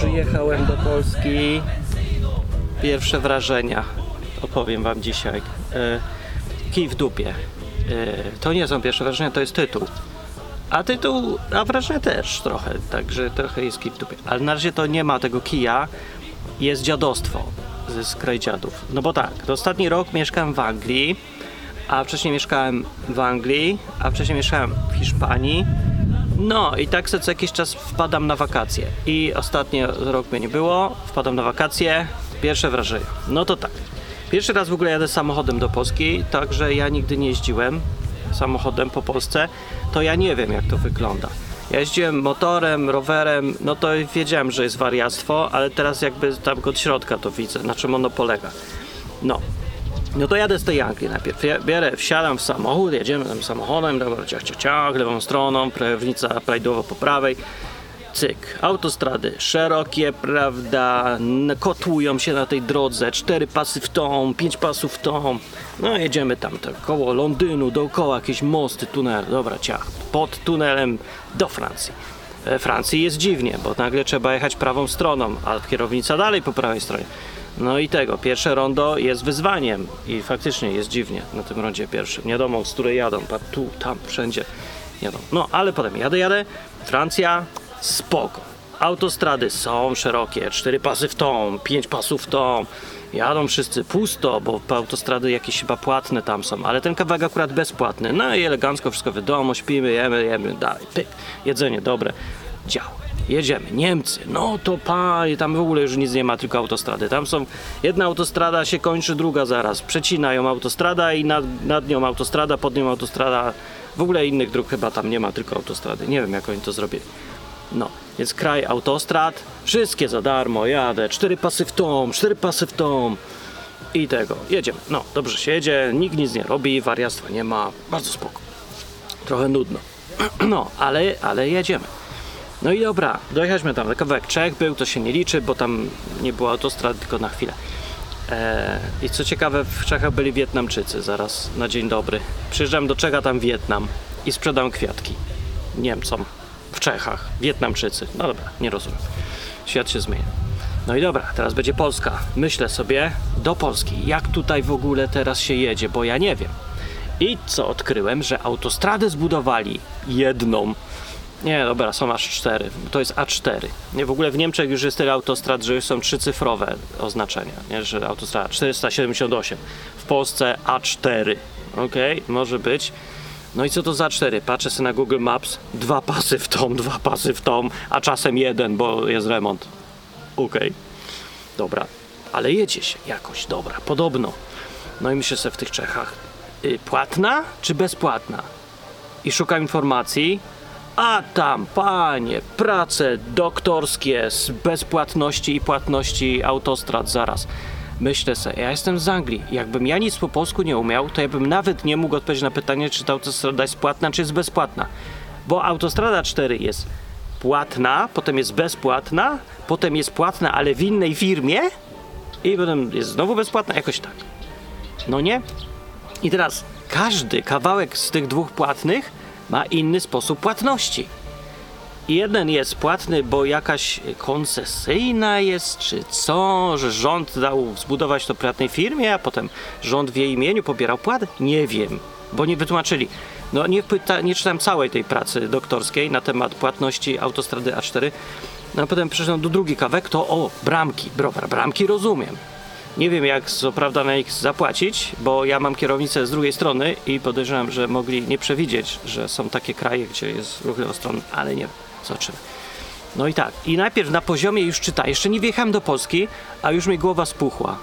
Przyjechałem do Polski. Pierwsze wrażenia opowiem wam dzisiaj. E, kij w dupie. E, to nie są pierwsze wrażenia, to jest tytuł. A tytuł, a wrażenia też trochę, także trochę jest kij w dupie. Ale na razie to nie ma tego kija, jest dziadostwo ze skraj dziadów. No bo tak, to ostatni rok mieszkałem w Anglii, a wcześniej mieszkałem w Anglii, a wcześniej mieszkałem w Hiszpanii. No i tak sobie co jakiś czas wpadam na wakacje. I ostatni rok mnie nie było, wpadam na wakacje, pierwsze wrażenia. No to tak. Pierwszy raz w ogóle jadę samochodem do Polski, także ja nigdy nie jeździłem samochodem po Polsce, to ja nie wiem jak to wygląda. Ja jeździłem motorem, rowerem, no to wiedziałem, że jest wariactwo, ale teraz jakby tam od środka to widzę, na czym ono polega. No, no to jadę z tej Anglii najpierw. Bierę, wsiadam w samochód, jedziemy tym samochodem, dobra, ciach, ciach, ciach, lewą stroną, prawnica prawidłowo po prawej. Cyk, autostrady szerokie, prawda, kotłują się na tej drodze, cztery pasy w tą, pięć pasów w tą. No jedziemy tam tak koło Londynu, dookoła jakieś mosty, tunel, dobra, ciach, pod tunelem do Francji. We Francji jest dziwnie, bo nagle trzeba jechać prawą stroną, a kierownica dalej po prawej stronie. No i tego, pierwsze rondo jest wyzwaniem i faktycznie jest dziwnie na tym rondzie pierwszym. Nie wiadomo, z której jadą, tu, tam, wszędzie jadą. No, ale potem jadę, jadę, Francja, spoko. Autostrady są szerokie, cztery pasy w tą, pięć pasów w tą. Jadą wszyscy pusto, bo autostrady jakieś chyba płatne tam są, ale ten kawałek akurat bezpłatny. No i elegancko wszystko wiadomo, śpimy, jemy, jemy, dalej, pyk. Jedzenie dobre, działa. Jedziemy, Niemcy, no to panie, tam w ogóle już nic nie ma, tylko autostrady. Tam są, jedna autostrada się kończy, druga zaraz. Przecina ją autostrada i nad, nad nią autostrada, pod nią autostrada. W ogóle innych dróg chyba tam nie ma, tylko autostrady. Nie wiem jak oni to zrobili. No, jest kraj autostrad, wszystkie za darmo, jadę, cztery pasy w tą, cztery pasy w tą i tego, jedziemy. No, dobrze się jedzie, nikt nic nie robi, wariactwa nie ma, bardzo spoko. Trochę nudno. No, ale, ale jedziemy. No i dobra, dojechaliśmy tam, kawałek Czech był, to się nie liczy, bo tam nie było autostrad, tylko na chwilę. Eee, I co ciekawe, w Czechach byli Wietnamczycy, zaraz na dzień dobry. Przyjeżdżam do Czech, a tam Wietnam i sprzedam kwiatki Niemcom w Czechach, Wietnamczycy. No dobra, nie rozumiem. Świat się zmienia. No i dobra, teraz będzie Polska. Myślę sobie do Polski, jak tutaj w ogóle teraz się jedzie, bo ja nie wiem. I co odkryłem, że autostradę zbudowali jedną. Nie, dobra, są aż cztery. To jest A4. Nie, w ogóle w Niemczech już jest tyle autostrad, że już są trzycyfrowe oznaczenia, nie? że autostrada 478. W Polsce A4. Okej, może być. No i co to za cztery? Patrzę sobie na Google Maps, dwa pasy w tą, dwa pasy w tą, a czasem jeden, bo jest remont. Okej, dobra, ale jedzie się jakoś, dobra, podobno. No i myślę sobie w tych Czechach, y, płatna czy bezpłatna? I szukam informacji, a tam, panie, prace doktorskie z bezpłatności i płatności autostrad zaraz. Myślę sobie, ja jestem z Anglii. Jakbym ja nic po polsku nie umiał, to ja bym nawet nie mógł odpowiedzieć na pytanie, czy ta autostrada jest płatna, czy jest bezpłatna. Bo autostrada 4 jest płatna, potem jest bezpłatna, potem jest płatna, ale w innej firmie i potem jest znowu bezpłatna, jakoś tak. No nie? I teraz każdy kawałek z tych dwóch płatnych ma inny sposób płatności. Jeden jest płatny, bo jakaś koncesyjna jest, czy co, że rząd dał zbudować to prywatnej firmie, a potem rząd w jej imieniu pobierał płat? Nie wiem, bo nie wytłumaczyli. No nie, pyta, nie czytałem całej tej pracy doktorskiej na temat płatności autostrady A4. No a potem przeszedłem do drugi kawek, to o, bramki, browar, bramki rozumiem. Nie wiem jak co prawda na nich zapłacić, bo ja mam kierownicę z drugiej strony i podejrzewam, że mogli nie przewidzieć, że są takie kraje, gdzie jest ruch lewostronny, ale nie wiem, zobaczymy. No i tak, i najpierw na poziomie już czyta, jeszcze nie wjechałem do Polski, a już mi głowa spuchła.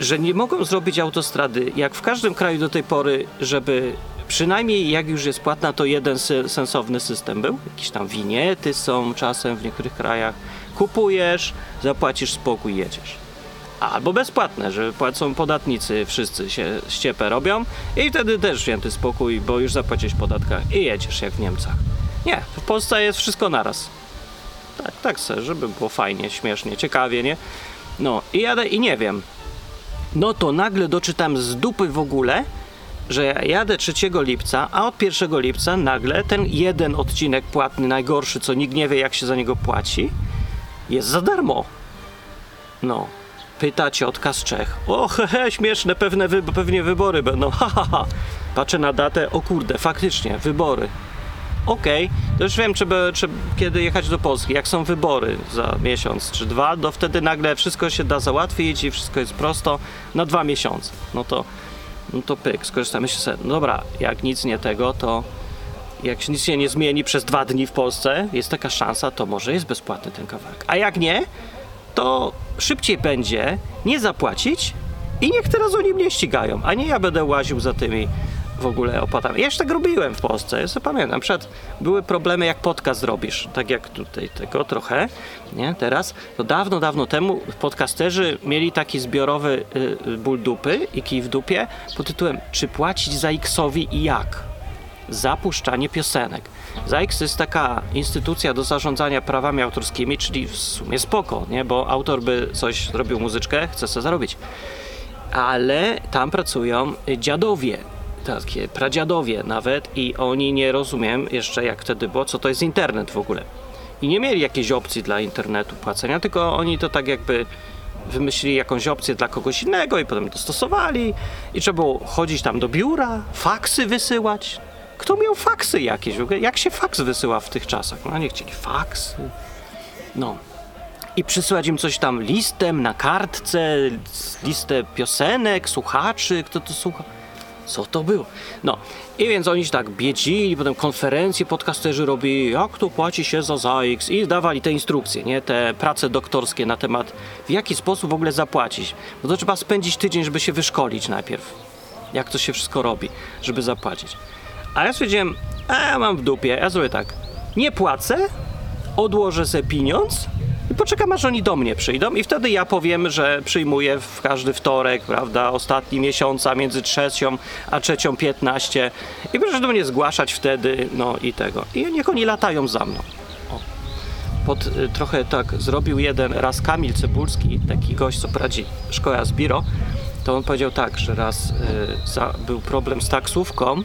Że nie mogą zrobić autostrady, jak w każdym kraju do tej pory, żeby przynajmniej jak już jest płatna, to jeden sensowny system był. Jakieś tam winiety są czasem w niektórych krajach. Kupujesz, zapłacisz spokój, jedziesz albo bezpłatne, że płacą podatnicy, wszyscy się ściepę robią i wtedy też święty spokój, bo już zapłaciłeś podatka i jedziesz jak w Niemcach. Nie, w Polsce jest wszystko naraz. Tak, tak se, żeby było fajnie, śmiesznie, ciekawie, nie? No i jadę i nie wiem. No to nagle doczytam z dupy w ogóle, że ja jadę 3 lipca, a od 1 lipca nagle ten jeden odcinek płatny, najgorszy, co nikt nie wie jak się za niego płaci, jest za darmo. No. Pyta ciotka z Czech. O, hehe, śmieszne, pewne wy, pewnie wybory będą. Ha, ha, ha. Patrzę na datę, o kurde, faktycznie, wybory. Okej, to już wiem, czy, czy kiedy jechać do Polski. Jak są wybory za miesiąc czy dwa, to wtedy nagle wszystko się da załatwić i wszystko jest prosto na dwa miesiące. No to, no to pyk, skorzystamy się sobie. No dobra, jak nic nie tego, to jak nic się nie zmieni przez dwa dni w Polsce, jest taka szansa, to może jest bezpłatny ten kawałek. A jak nie, to szybciej będzie nie zapłacić i niech teraz oni mnie ścigają, a nie ja będę łaził za tymi w ogóle opłatami. Ja już tak robiłem w Polsce, ja sobie pamiętam. Przed były problemy, jak podcast robisz, tak jak tutaj tego trochę, nie? Teraz, to dawno, dawno temu podcasterzy mieli taki zbiorowy y, y, ból dupy i kij w dupie pod tytułem Czy płacić za X-owi i jak? Za puszczanie piosenek. ZAIKS jest taka instytucja do zarządzania prawami autorskimi, czyli w sumie spoko, nie? bo autor by coś zrobił muzyczkę, chce sobie zarobić. Ale tam pracują dziadowie, takie pradziadowie nawet i oni nie rozumiem jeszcze jak wtedy było, co to jest internet w ogóle. I nie mieli jakiejś opcji dla internetu płacenia, tylko oni to tak jakby wymyślili jakąś opcję dla kogoś innego i potem dostosowali i trzeba było chodzić tam do biura, faksy wysyłać. Kto miał faksy jakieś? Jak się faks wysyła w tych czasach? No nie chcieli faksy. No. I przysyłać im coś tam listem na kartce, listę piosenek, słuchaczy, kto to słucha. Co to było? No i więc oni się tak biedzili, potem konferencje podcasterzy robili, jak to płaci się za ZAX i dawali te instrukcje, nie? Te prace doktorskie na temat, w jaki sposób w ogóle zapłacić. Bo to trzeba spędzić tydzień, żeby się wyszkolić najpierw. Jak to się wszystko robi, żeby zapłacić. A ja stwierdziłem, a ja mam w dupie, ja zrobię tak, nie płacę, odłożę sobie pieniądz i poczekam aż oni do mnie przyjdą i wtedy ja powiem, że przyjmuję w każdy wtorek, prawda, ostatni miesiąca między trzecią a trzecią 15 i proszę do mnie zgłaszać wtedy, no i tego. I niech oni latają za mną. O. Pod, y, trochę tak zrobił jeden raz Kamil Cebulski, taki gość, co prowadzi szkoła z Biro, to on powiedział tak, że raz y, za, był problem z taksówką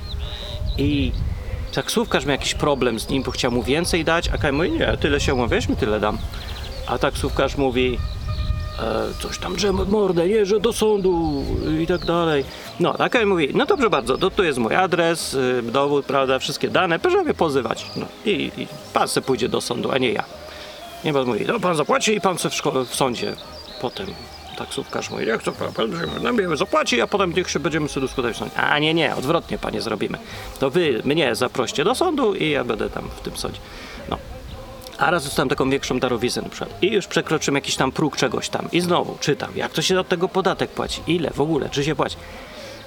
i taksówkarz miał jakiś problem z nim, bo chciał mu więcej dać, a Kamil mówi, nie, tyle się umówiłeś, mi tyle dam. A taksówkarz mówi, e, coś tam, że mordę, nie, że do sądu i tak dalej. No, a Kamil mówi, no dobrze bardzo, to tu jest mój adres, y, dowód, prawda, wszystkie dane, proszę mnie pozywać. No, i, i pan se pójdzie do sądu, a nie ja. Nie pan mówi, no pan zapłaci i pan se w, w sądzie potem. Taksówkarz mówi, jak to pan, nam zapłaci, a potem niech się będziemy sobie sądzie. A nie, nie, odwrotnie panie zrobimy. To wy mnie zaproście do sądu i ja będę tam w tym sądzie. No. A raz dostałem taką większą darowiznę na przykład. I już przekroczyłem jakiś tam próg czegoś tam. I znowu czytam, jak to się od tego podatek płaci, ile w ogóle, czy się płaci.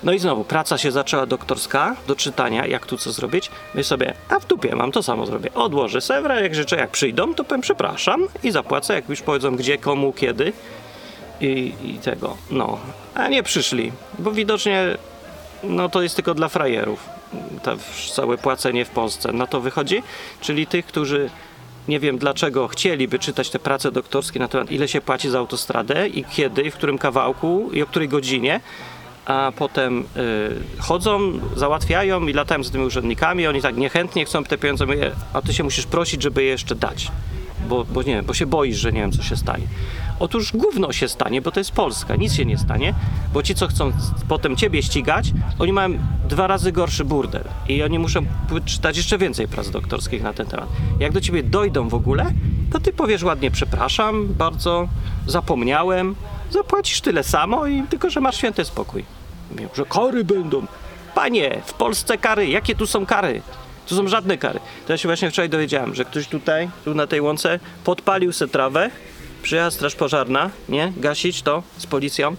No i znowu, praca się zaczęła doktorska do czytania, jak tu co zrobić. My sobie, a w dupie mam, to samo zrobię. Odłożę sewra, jak życzę, jak przyjdą, to powiem przepraszam i zapłacę, jak już powiedzą gdzie, komu, kiedy i, i tego. No, a nie przyszli, bo widocznie no to jest tylko dla frajerów. To całe płacenie w Polsce. Na to wychodzi, czyli tych, którzy nie wiem dlaczego chcieliby czytać te prace doktorskie na temat ile się płaci za autostradę i kiedy, w którym kawałku i o której godzinie, a potem y, chodzą, załatwiają i latają z tymi urzędnikami, oni tak niechętnie chcą te pieniądze, a ty się musisz prosić, żeby je jeszcze dać, bo, bo nie bo się boisz, że nie wiem co się stanie. Otóż gówno się stanie, bo to jest Polska, nic się nie stanie, bo ci co chcą potem ciebie ścigać, oni mają dwa razy gorszy burdel i oni muszą czytać jeszcze więcej prac doktorskich na ten temat. Jak do ciebie dojdą w ogóle, to ty powiesz ładnie przepraszam, bardzo zapomniałem, zapłacisz tyle samo i tylko, że masz święty spokój. Mówią, że kary będą. Panie, w Polsce kary, jakie tu są kary? Tu są żadne kary. To ja się właśnie wczoraj dowiedziałem, że ktoś tutaj, tu na tej łące, podpalił se trawę, przyjechała straż pożarna, nie? Gasić to z policją.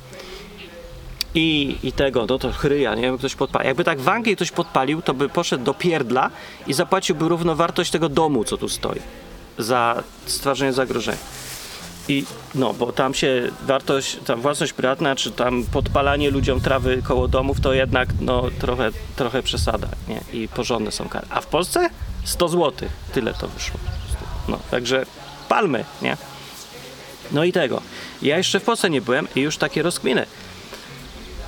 I, I tego, no to chryja, nie? Ktoś podpalił. Jakby tak w Anglii ktoś podpalił, to by poszedł do pierdla i zapłaciłby równowartość tego domu, co tu stoi. Za stwarzanie zagrożenia. I no, bo tam się wartość, tam własność prywatna, czy tam podpalanie ludziom trawy koło domów, to jednak no trochę, trochę przesada, nie? I porządne są kary. A w Polsce 100 zł, tyle to wyszło. No, także palmy, nie? No i tego. Ja jeszcze w Polsce nie byłem i już takie rozkminy.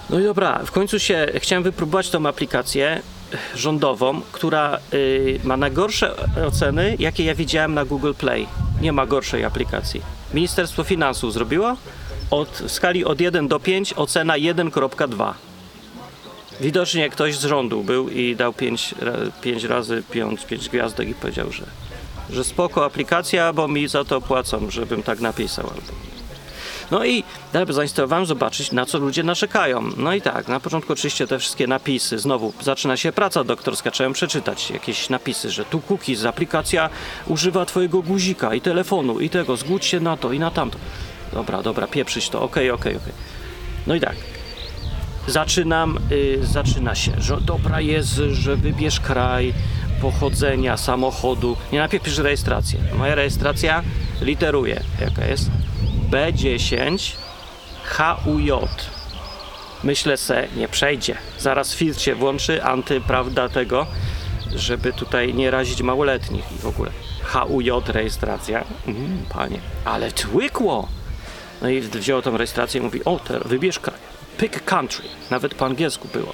No i dobra, w końcu się chciałem wypróbować tą aplikację rządową, która y, ma najgorsze oceny, jakie ja widziałem na Google Play. Nie ma gorszej aplikacji. Ministerstwo Finansów zrobiło. Od, w skali od 1 do 5 ocena 1.2. Widocznie ktoś z rządu był i dał 5, 5 razy 5, 5 gwiazdek i powiedział, że, że spoko aplikacja, bo mi za to płacą, żebym tak napisał. No i zainstalowałem zobaczyć, na co ludzie narzekają. No i tak, na początku oczywiście te wszystkie napisy, znowu zaczyna się praca doktorska, trzeba przeczytać jakieś napisy, że tu cookies, aplikacja używa twojego guzika i telefonu i tego, zgódź się na to i na tamto. Dobra, dobra, pieprzyć to, okej, okej, okej. No i tak, zaczynam, y, zaczyna się, że dobra jest, że wybierz kraj pochodzenia samochodu. Nie najpierw pisz rejestrację. Moja rejestracja literuje, jaka jest? B10 HUJ. Myślę se, nie przejdzie. Zaraz filtr się włączy, anty, prawda, tego, żeby tutaj nie razić małoletnich i w ogóle. HUJ rejestracja. Mm, panie, ale twykło! No i wziął tą rejestrację i mówi, o, wybierz kraj. Pick country. Nawet po angielsku było.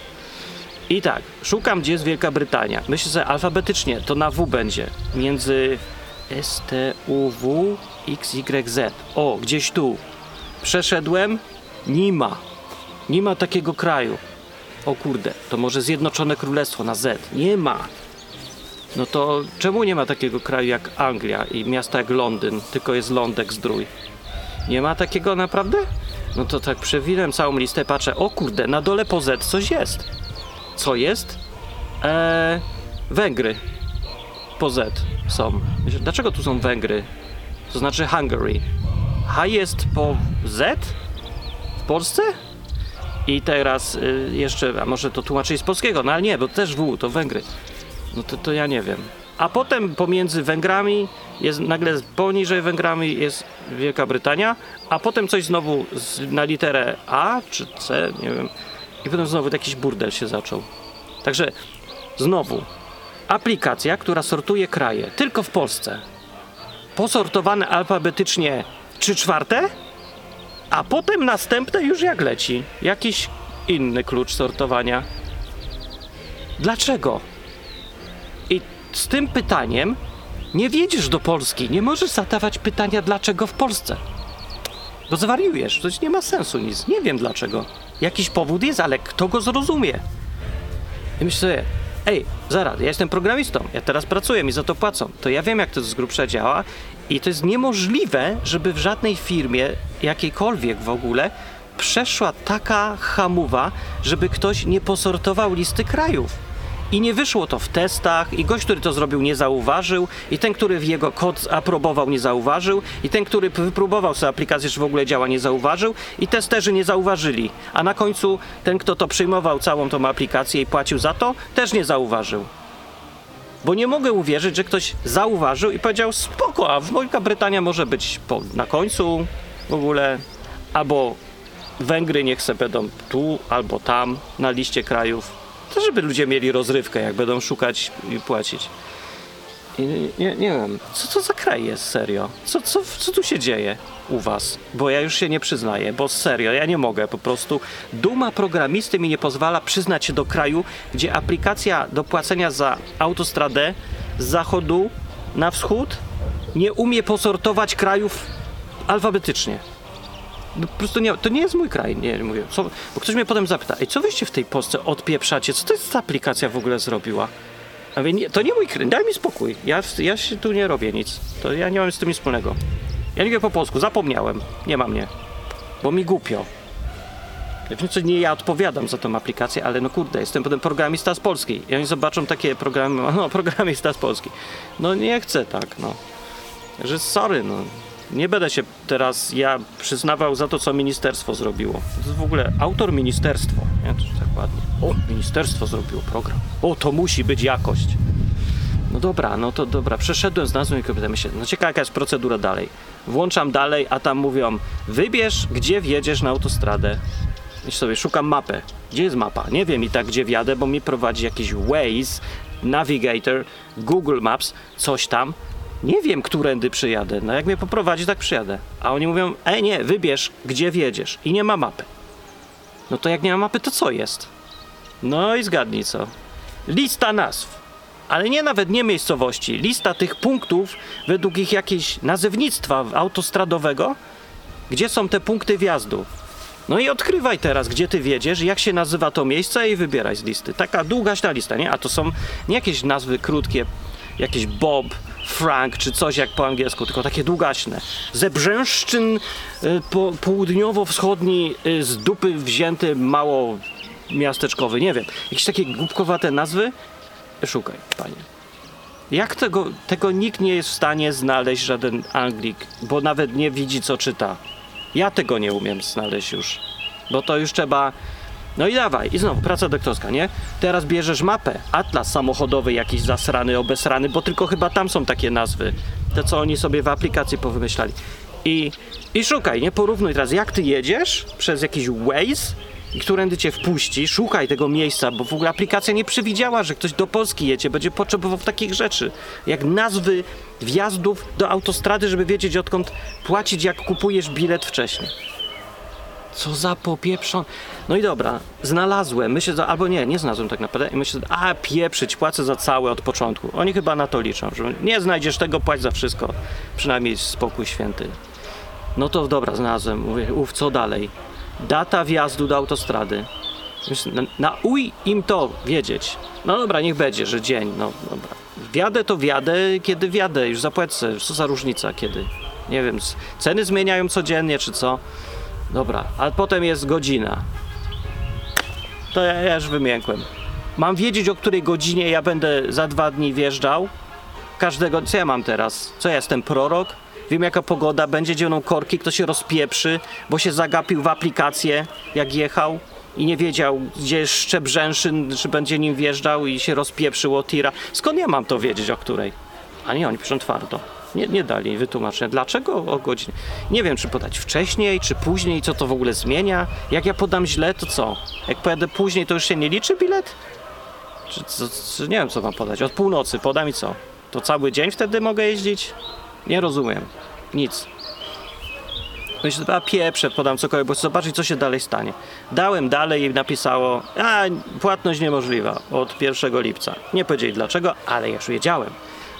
I tak, szukam gdzie jest Wielka Brytania. Myślę sobie alfabetycznie, to na W będzie. Między S, T, U, W, X, Y, Z. O, gdzieś tu. Przeszedłem, nie ma. Nie ma takiego kraju. O kurde, to może Zjednoczone Królestwo na Z. Nie ma. No to czemu nie ma takiego kraju jak Anglia i miasta jak Londyn, tylko jest lądek zdrój? Nie ma takiego naprawdę? No to tak przewilem całą listę, patrzę, o kurde, na dole po Z coś jest. Co jest? Eee, Węgry. Po Z są. Dlaczego tu są Węgry? To znaczy Hungary. H jest po Z? W Polsce? I teraz y, jeszcze, a może to tłumaczyć z polskiego, no ale nie, bo też W, to Węgry. No to, to ja nie wiem. A potem pomiędzy Węgrami jest nagle poniżej Węgrami jest Wielka Brytania, a potem coś znowu z, na literę A czy C, nie wiem. I potem znowu jakiś burdel się zaczął. Także znowu aplikacja, która sortuje kraje tylko w Polsce. Posortowane alfabetycznie 3 czwarte, a potem następne już jak leci. Jakiś inny klucz sortowania. Dlaczego? I z tym pytaniem nie wiedziesz do Polski. Nie możesz zadawać pytania, dlaczego w Polsce. Bo zwariujesz, to nie ma sensu nic. Nie wiem dlaczego. Jakiś powód jest, ale kto go zrozumie? I myślę sobie, ej, zaraz, ja jestem programistą, ja teraz pracuję, mi za to płacą. To ja wiem, jak to z grubsza działa i to jest niemożliwe, żeby w żadnej firmie, jakiejkolwiek w ogóle, przeszła taka hamuwa, żeby ktoś nie posortował listy krajów. I nie wyszło to w testach, i gość, który to zrobił, nie zauważył, i ten, który w jego kod aprobował, nie zauważył, i ten, który wypróbował sobie aplikację, czy w ogóle działa, nie zauważył, i testerzy nie zauważyli. A na końcu ten, kto to przyjmował całą tą aplikację i płacił za to, też nie zauważył. Bo nie mogę uwierzyć, że ktoś zauważył i powiedział spoko, a Wielka Brytania może być po, na końcu w ogóle, albo Węgry niech se będą tu albo tam na liście krajów. To żeby ludzie mieli rozrywkę, jak będą szukać i płacić. I nie, nie, wiem, co to za kraj jest serio? Co, co, co tu się dzieje u was? Bo ja już się nie przyznaję, bo serio, ja nie mogę po prostu. Duma programisty mi nie pozwala przyznać się do kraju, gdzie aplikacja do płacenia za autostradę z zachodu na wschód nie umie posortować krajów alfabetycznie. No, po prostu nie, to nie jest mój kraj, nie mówię. Co, bo ktoś mnie potem zapyta, ej, co wyście w tej Polsce odpieprzacie? Co to jest ta aplikacja w ogóle zrobiła? A mówię, nie, to nie mój kraj, daj mi spokój. Ja, ja się tu nie robię nic. To ja nie mam z tym nic wspólnego. Ja nie wiem po polsku, zapomniałem. Nie ma mnie. Bo mi głupio. Co nie ja odpowiadam za tą aplikację, ale no kurde, jestem potem programista z Polski. I oni zobaczą takie programy, no programista z Polski. No nie chcę tak, no. Że sorry, no. Nie będę się teraz ja przyznawał za to, co ministerstwo zrobiło. To jest w ogóle autor ministerstwo. Nie? To tak ładnie. O, ministerstwo zrobiło program. O, to musi być jakość. No dobra, no to dobra. Przeszedłem z nazwą i kobietę myślę, no ciekawa jaka jest procedura dalej. Włączam dalej, a tam mówią, wybierz, gdzie wjedziesz na autostradę. I sobie szukam mapę. Gdzie jest mapa? Nie wiem i tak, gdzie wjadę, bo mi prowadzi jakiś Waze, Navigator, Google Maps, coś tam. Nie wiem, którędy przyjadę. No jak mnie poprowadzi, tak przyjadę. A oni mówią, e nie, wybierz, gdzie wjedziesz. I nie ma mapy. No to jak nie ma mapy, to co jest? No i zgadnij co. Lista nazw. ale nie nawet nie miejscowości. Lista tych punktów według ich jakiegoś nazewnictwa autostradowego, gdzie są te punkty wjazdu. No i odkrywaj teraz, gdzie ty wiedziesz, jak się nazywa to miejsce i wybieraj z listy. Taka długaśna lista, nie? A to są nie jakieś nazwy krótkie, jakieś Bob, Frank czy coś jak po angielsku, tylko takie długaśne. Ze Brzęszczyn y, po, południowo-wschodni y, z dupy wzięty mało miasteczkowy, nie wiem. Jakieś takie głupkowate nazwy? Szukaj, panie. Jak tego, tego nikt nie jest w stanie znaleźć, żaden Anglik, bo nawet nie widzi, co czyta. Ja tego nie umiem znaleźć już, bo to już trzeba. No i dawaj, i znowu praca doktorska, nie? Teraz bierzesz mapę, atlas samochodowy jakiś zasrany, obesrany, bo tylko chyba tam są takie nazwy. Te, co oni sobie w aplikacji powymyślali. I, i szukaj, nie? Porównuj teraz, jak ty jedziesz przez jakiś Waze i którędy cię wpuści, szukaj tego miejsca, bo w ogóle aplikacja nie przewidziała, że ktoś do Polski jedzie, będzie potrzebował takich rzeczy, jak nazwy wjazdów do autostrady, żeby wiedzieć odkąd płacić, jak kupujesz bilet wcześniej. Co za popieprzon. No i dobra, znalazłem, myślę, albo nie, nie znalazłem tak naprawdę. I myślę, a pieprzyć, płacę za całe od początku. Oni chyba na to liczą, że nie znajdziesz tego, płać za wszystko. Przynajmniej spokój święty. No to dobra, znalazłem. Mówię, uf, co dalej? Data wjazdu do autostrady. Myślę, na- Nauj im to wiedzieć. No dobra, niech będzie, że dzień. No dobra. Wjadę to wjadę, kiedy wjadę. Już zapłacę. Co za różnica, kiedy? Nie wiem, ceny zmieniają codziennie, czy co? Dobra, a potem jest godzina. To ja, ja już wymiękłem. Mam wiedzieć, o której godzinie ja będę za dwa dni wjeżdżał. Każdego, co ja mam teraz? Co ja jestem prorok? Wiem jaka pogoda będzie, gdzie będą korki, kto się rozpieprzy, bo się zagapił w aplikację, jak jechał i nie wiedział, gdzie jest Szczebrzęszyn, czy będzie nim wjeżdżał i się rozpieprzył o tira. Skąd ja mam to wiedzieć, o której? A nie, oni piszą twardo. Nie, nie dali wytłumaczenia. Dlaczego o godzinie? Nie wiem, czy podać wcześniej, czy później, co to w ogóle zmienia. Jak ja podam źle, to co? Jak pojadę później, to już się nie liczy bilet? Czy, co, nie wiem, co mam podać. Od północy podam i co? To cały dzień wtedy mogę jeździć? Nie rozumiem. Nic. Myślę, a pieprze, podam cokolwiek, bo chcę zobaczyć, co się dalej stanie. Dałem dalej i napisało, a płatność niemożliwa od 1 lipca. Nie powiedzieli dlaczego, ale już wiedziałem.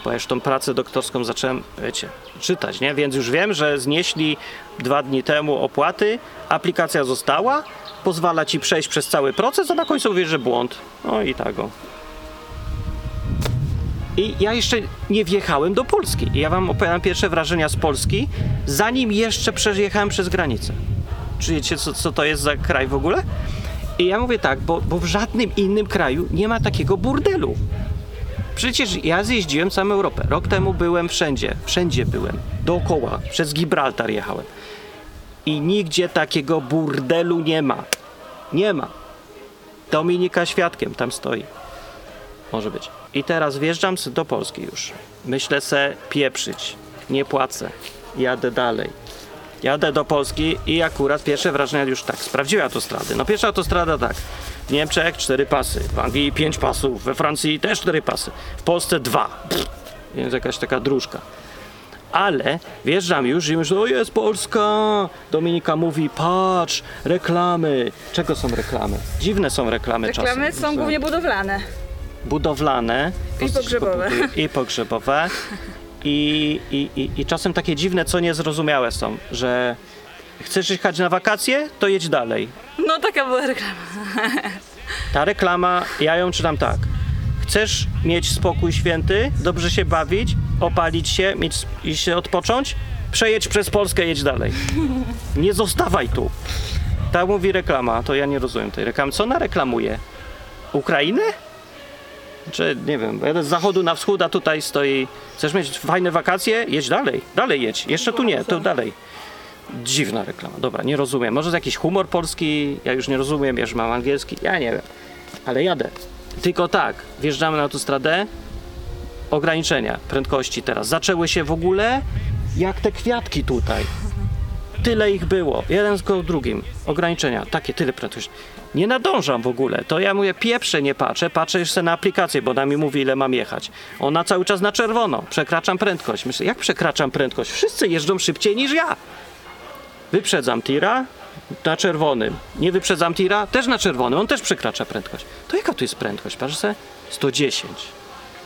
Bo już tą pracę doktorską zacząłem, wiecie, czytać, nie? Więc już wiem, że znieśli dwa dni temu opłaty, aplikacja została, pozwala ci przejść przez cały proces, a na końcu mówisz, że błąd. No i tak o. I ja jeszcze nie wjechałem do Polski. Ja wam opowiadam pierwsze wrażenia z Polski, zanim jeszcze przejechałem przez granicę. Czujecie, co, co to jest za kraj w ogóle? I ja mówię tak, bo, bo w żadnym innym kraju nie ma takiego burdelu. Przecież ja zjeździłem całą Europę. Rok temu byłem wszędzie. Wszędzie byłem. Dookoła. Przez Gibraltar jechałem. I nigdzie takiego burdelu nie ma. Nie ma. Dominika świadkiem tam stoi. Może być. I teraz wjeżdżam do Polski już. Myślę se pieprzyć. Nie płacę. Jadę dalej. Jadę do Polski i akurat pierwsze wrażenia już tak. Sprawdziłem autostrady. No pierwsza autostrada tak. W Niemczech cztery pasy, w Anglii pięć pasów, we Francji też cztery pasy, w Polsce dwa. Pff, Więc jakaś taka dróżka. Ale wjeżdżam już i myślę, o jest Polska! Dominika mówi, patrz, reklamy. Czego są reklamy? Dziwne są reklamy, Reklamy czasem. są głównie budowlane. budowlane I pogrzebowe. i pogrzebowe i, i, i, i czasem takie dziwne, co niezrozumiałe są, że chcesz jechać na wakacje, to jedź dalej. No taka była reklama. Ta reklama, ja ją czytam tak. Chcesz mieć spokój święty, dobrze się bawić, opalić się, mieć, i się odpocząć? Przejedź przez Polskę, jedź dalej. Nie zostawaj tu. Tak mówi reklama, to ja nie rozumiem tej reklamy. Co ona reklamuje? Ukrainę? Czy nie wiem, jadę z zachodu na wschód, a tutaj stoi. Chcesz mieć fajne wakacje? Jedź dalej, dalej jedź. Jeszcze tu nie, tu dalej. Dziwna reklama. Dobra, nie rozumiem. Może jakiś humor polski? Ja już nie rozumiem, ja już mam angielski. Ja nie wiem. Ale jadę. Tylko tak, wjeżdżamy na autostradę. Ograniczenia prędkości teraz zaczęły się w ogóle jak te kwiatki tutaj. Tyle ich było, jeden z drugim. Ograniczenia, takie, tyle prędkości. Nie nadążam w ogóle. To ja mówię, pieprze nie patrzę, patrzę jeszcze na aplikację, bo ona mi mówi, ile mam jechać. Ona cały czas na czerwono. Przekraczam prędkość. Myślę, jak przekraczam prędkość? Wszyscy jeżdżą szybciej niż ja. Wyprzedzam tira na czerwonym. Nie wyprzedzam tira, też na czerwonym. On też przekracza prędkość. To jaka tu jest prędkość? Patrz se, 110.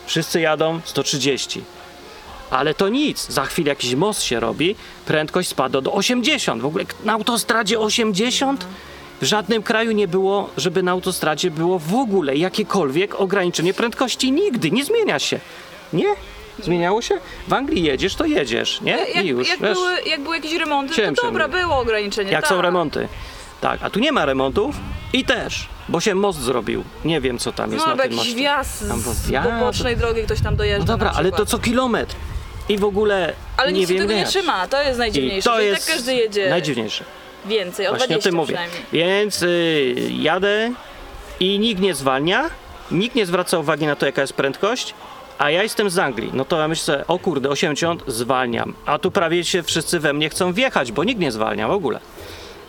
Wszyscy jadą 130. Ale to nic, za chwilę jakiś most się robi, prędkość spada do 80. W ogóle na autostradzie 80? W żadnym kraju nie było, żeby na autostradzie było w ogóle jakiekolwiek ograniczenie prędkości. Nigdy, nie zmienia się. Nie? Zmieniało się? W Anglii jedziesz, to jedziesz, nie? Jak, I już, jak, wiesz, były, jak były jakieś remonty, Chciałem to dobra, było ograniczenie. jak tak. są remonty. Tak, a tu nie ma remontów i też, bo się most zrobił. Nie wiem, co tam jest No na tym jakiś moście. wjazd Tam z wjazd. bocznej drogi ktoś tam dojeżdża No dobra, na ale to przykład. co kilometr. I w ogóle Ale nie nic się wiem tego nie jak. trzyma, to jest I najdziwniejsze, to że i jest tak każdy jedzie najdziwniejsze. więcej, o Właśnie 20 o tym mówię. przynajmniej. Więc y, jadę i nikt nie zwalnia, nikt nie zwraca uwagi na to, jaka jest prędkość, a ja jestem z Anglii. No to ja myślę, o kurde, 80, zwalniam. A tu prawie się wszyscy we mnie chcą wjechać, bo nikt nie zwalnia w ogóle.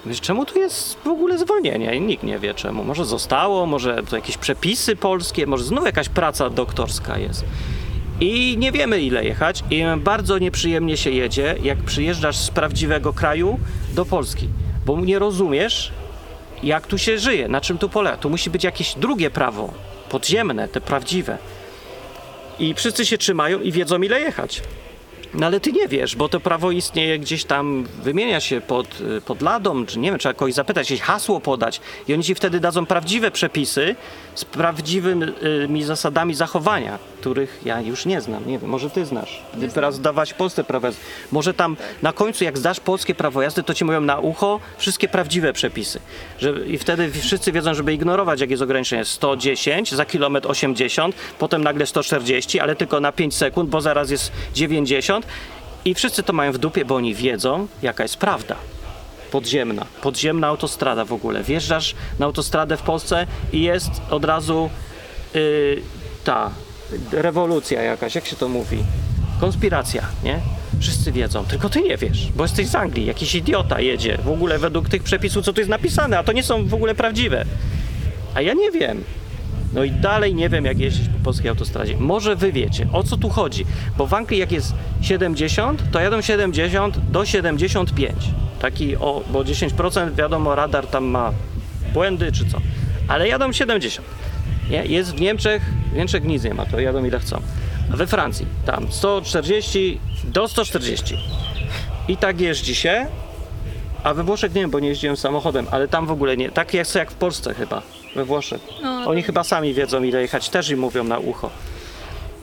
Myślę, czemu tu jest w ogóle zwolnienie? I nikt nie wie czemu. Może zostało, może to jakieś przepisy polskie, może znów jakaś praca doktorska jest. I nie wiemy ile jechać i bardzo nieprzyjemnie się jedzie, jak przyjeżdżasz z prawdziwego kraju do Polski, bo nie rozumiesz, jak tu się żyje, na czym tu polega. Tu musi być jakieś drugie prawo, podziemne, te prawdziwe. I wszyscy się trzymają i wiedzą ile jechać. No ale ty nie wiesz, bo to prawo istnieje gdzieś tam, wymienia się pod, y, pod ladą, czy nie wiem, trzeba kogoś zapytać, jakieś hasło podać i oni ci wtedy dadzą prawdziwe przepisy z prawdziwymi zasadami zachowania, których ja już nie znam. Nie wiem, może ty znasz. Ty teraz zdawać Polsce prawo jazdy. Może tam na końcu, jak zdasz polskie prawo jazdy, to ci mówią na ucho wszystkie prawdziwe przepisy. Że, I wtedy wszyscy wiedzą, żeby ignorować, jak jest ograniczenie 110, za kilometr 80, potem nagle 140, ale tylko na 5 sekund, bo zaraz jest 90. I wszyscy to mają w dupie, bo oni wiedzą, jaka jest prawda podziemna, podziemna autostrada w ogóle. Wjeżdżasz na autostradę w Polsce i jest od razu yy, ta rewolucja jakaś, jak się to mówi? Konspiracja, nie? Wszyscy wiedzą, tylko ty nie wiesz, bo jesteś z Anglii, jakiś idiota jedzie w ogóle według tych przepisów, co tu jest napisane, a to nie są w ogóle prawdziwe. A ja nie wiem. No i dalej nie wiem, jak jeździć po polskiej autostradzie. Może wy wiecie, o co tu chodzi. Bo w Anglii jak jest 70, to jadą 70 do 75. Taki o, bo 10% wiadomo, radar tam ma błędy czy co. Ale jadą 70. Nie? Jest w Niemczech, w Niemczech nic nie ma, to jadą ile chcą. A we Francji tam 140 do 140. I tak jeździ się, a we Włoszech nie wiem, bo nie jeździłem samochodem, ale tam w ogóle nie. Tak jest jak w Polsce chyba, we Włoszech. No, Oni chyba sami wiedzą ile jechać, też im mówią na ucho.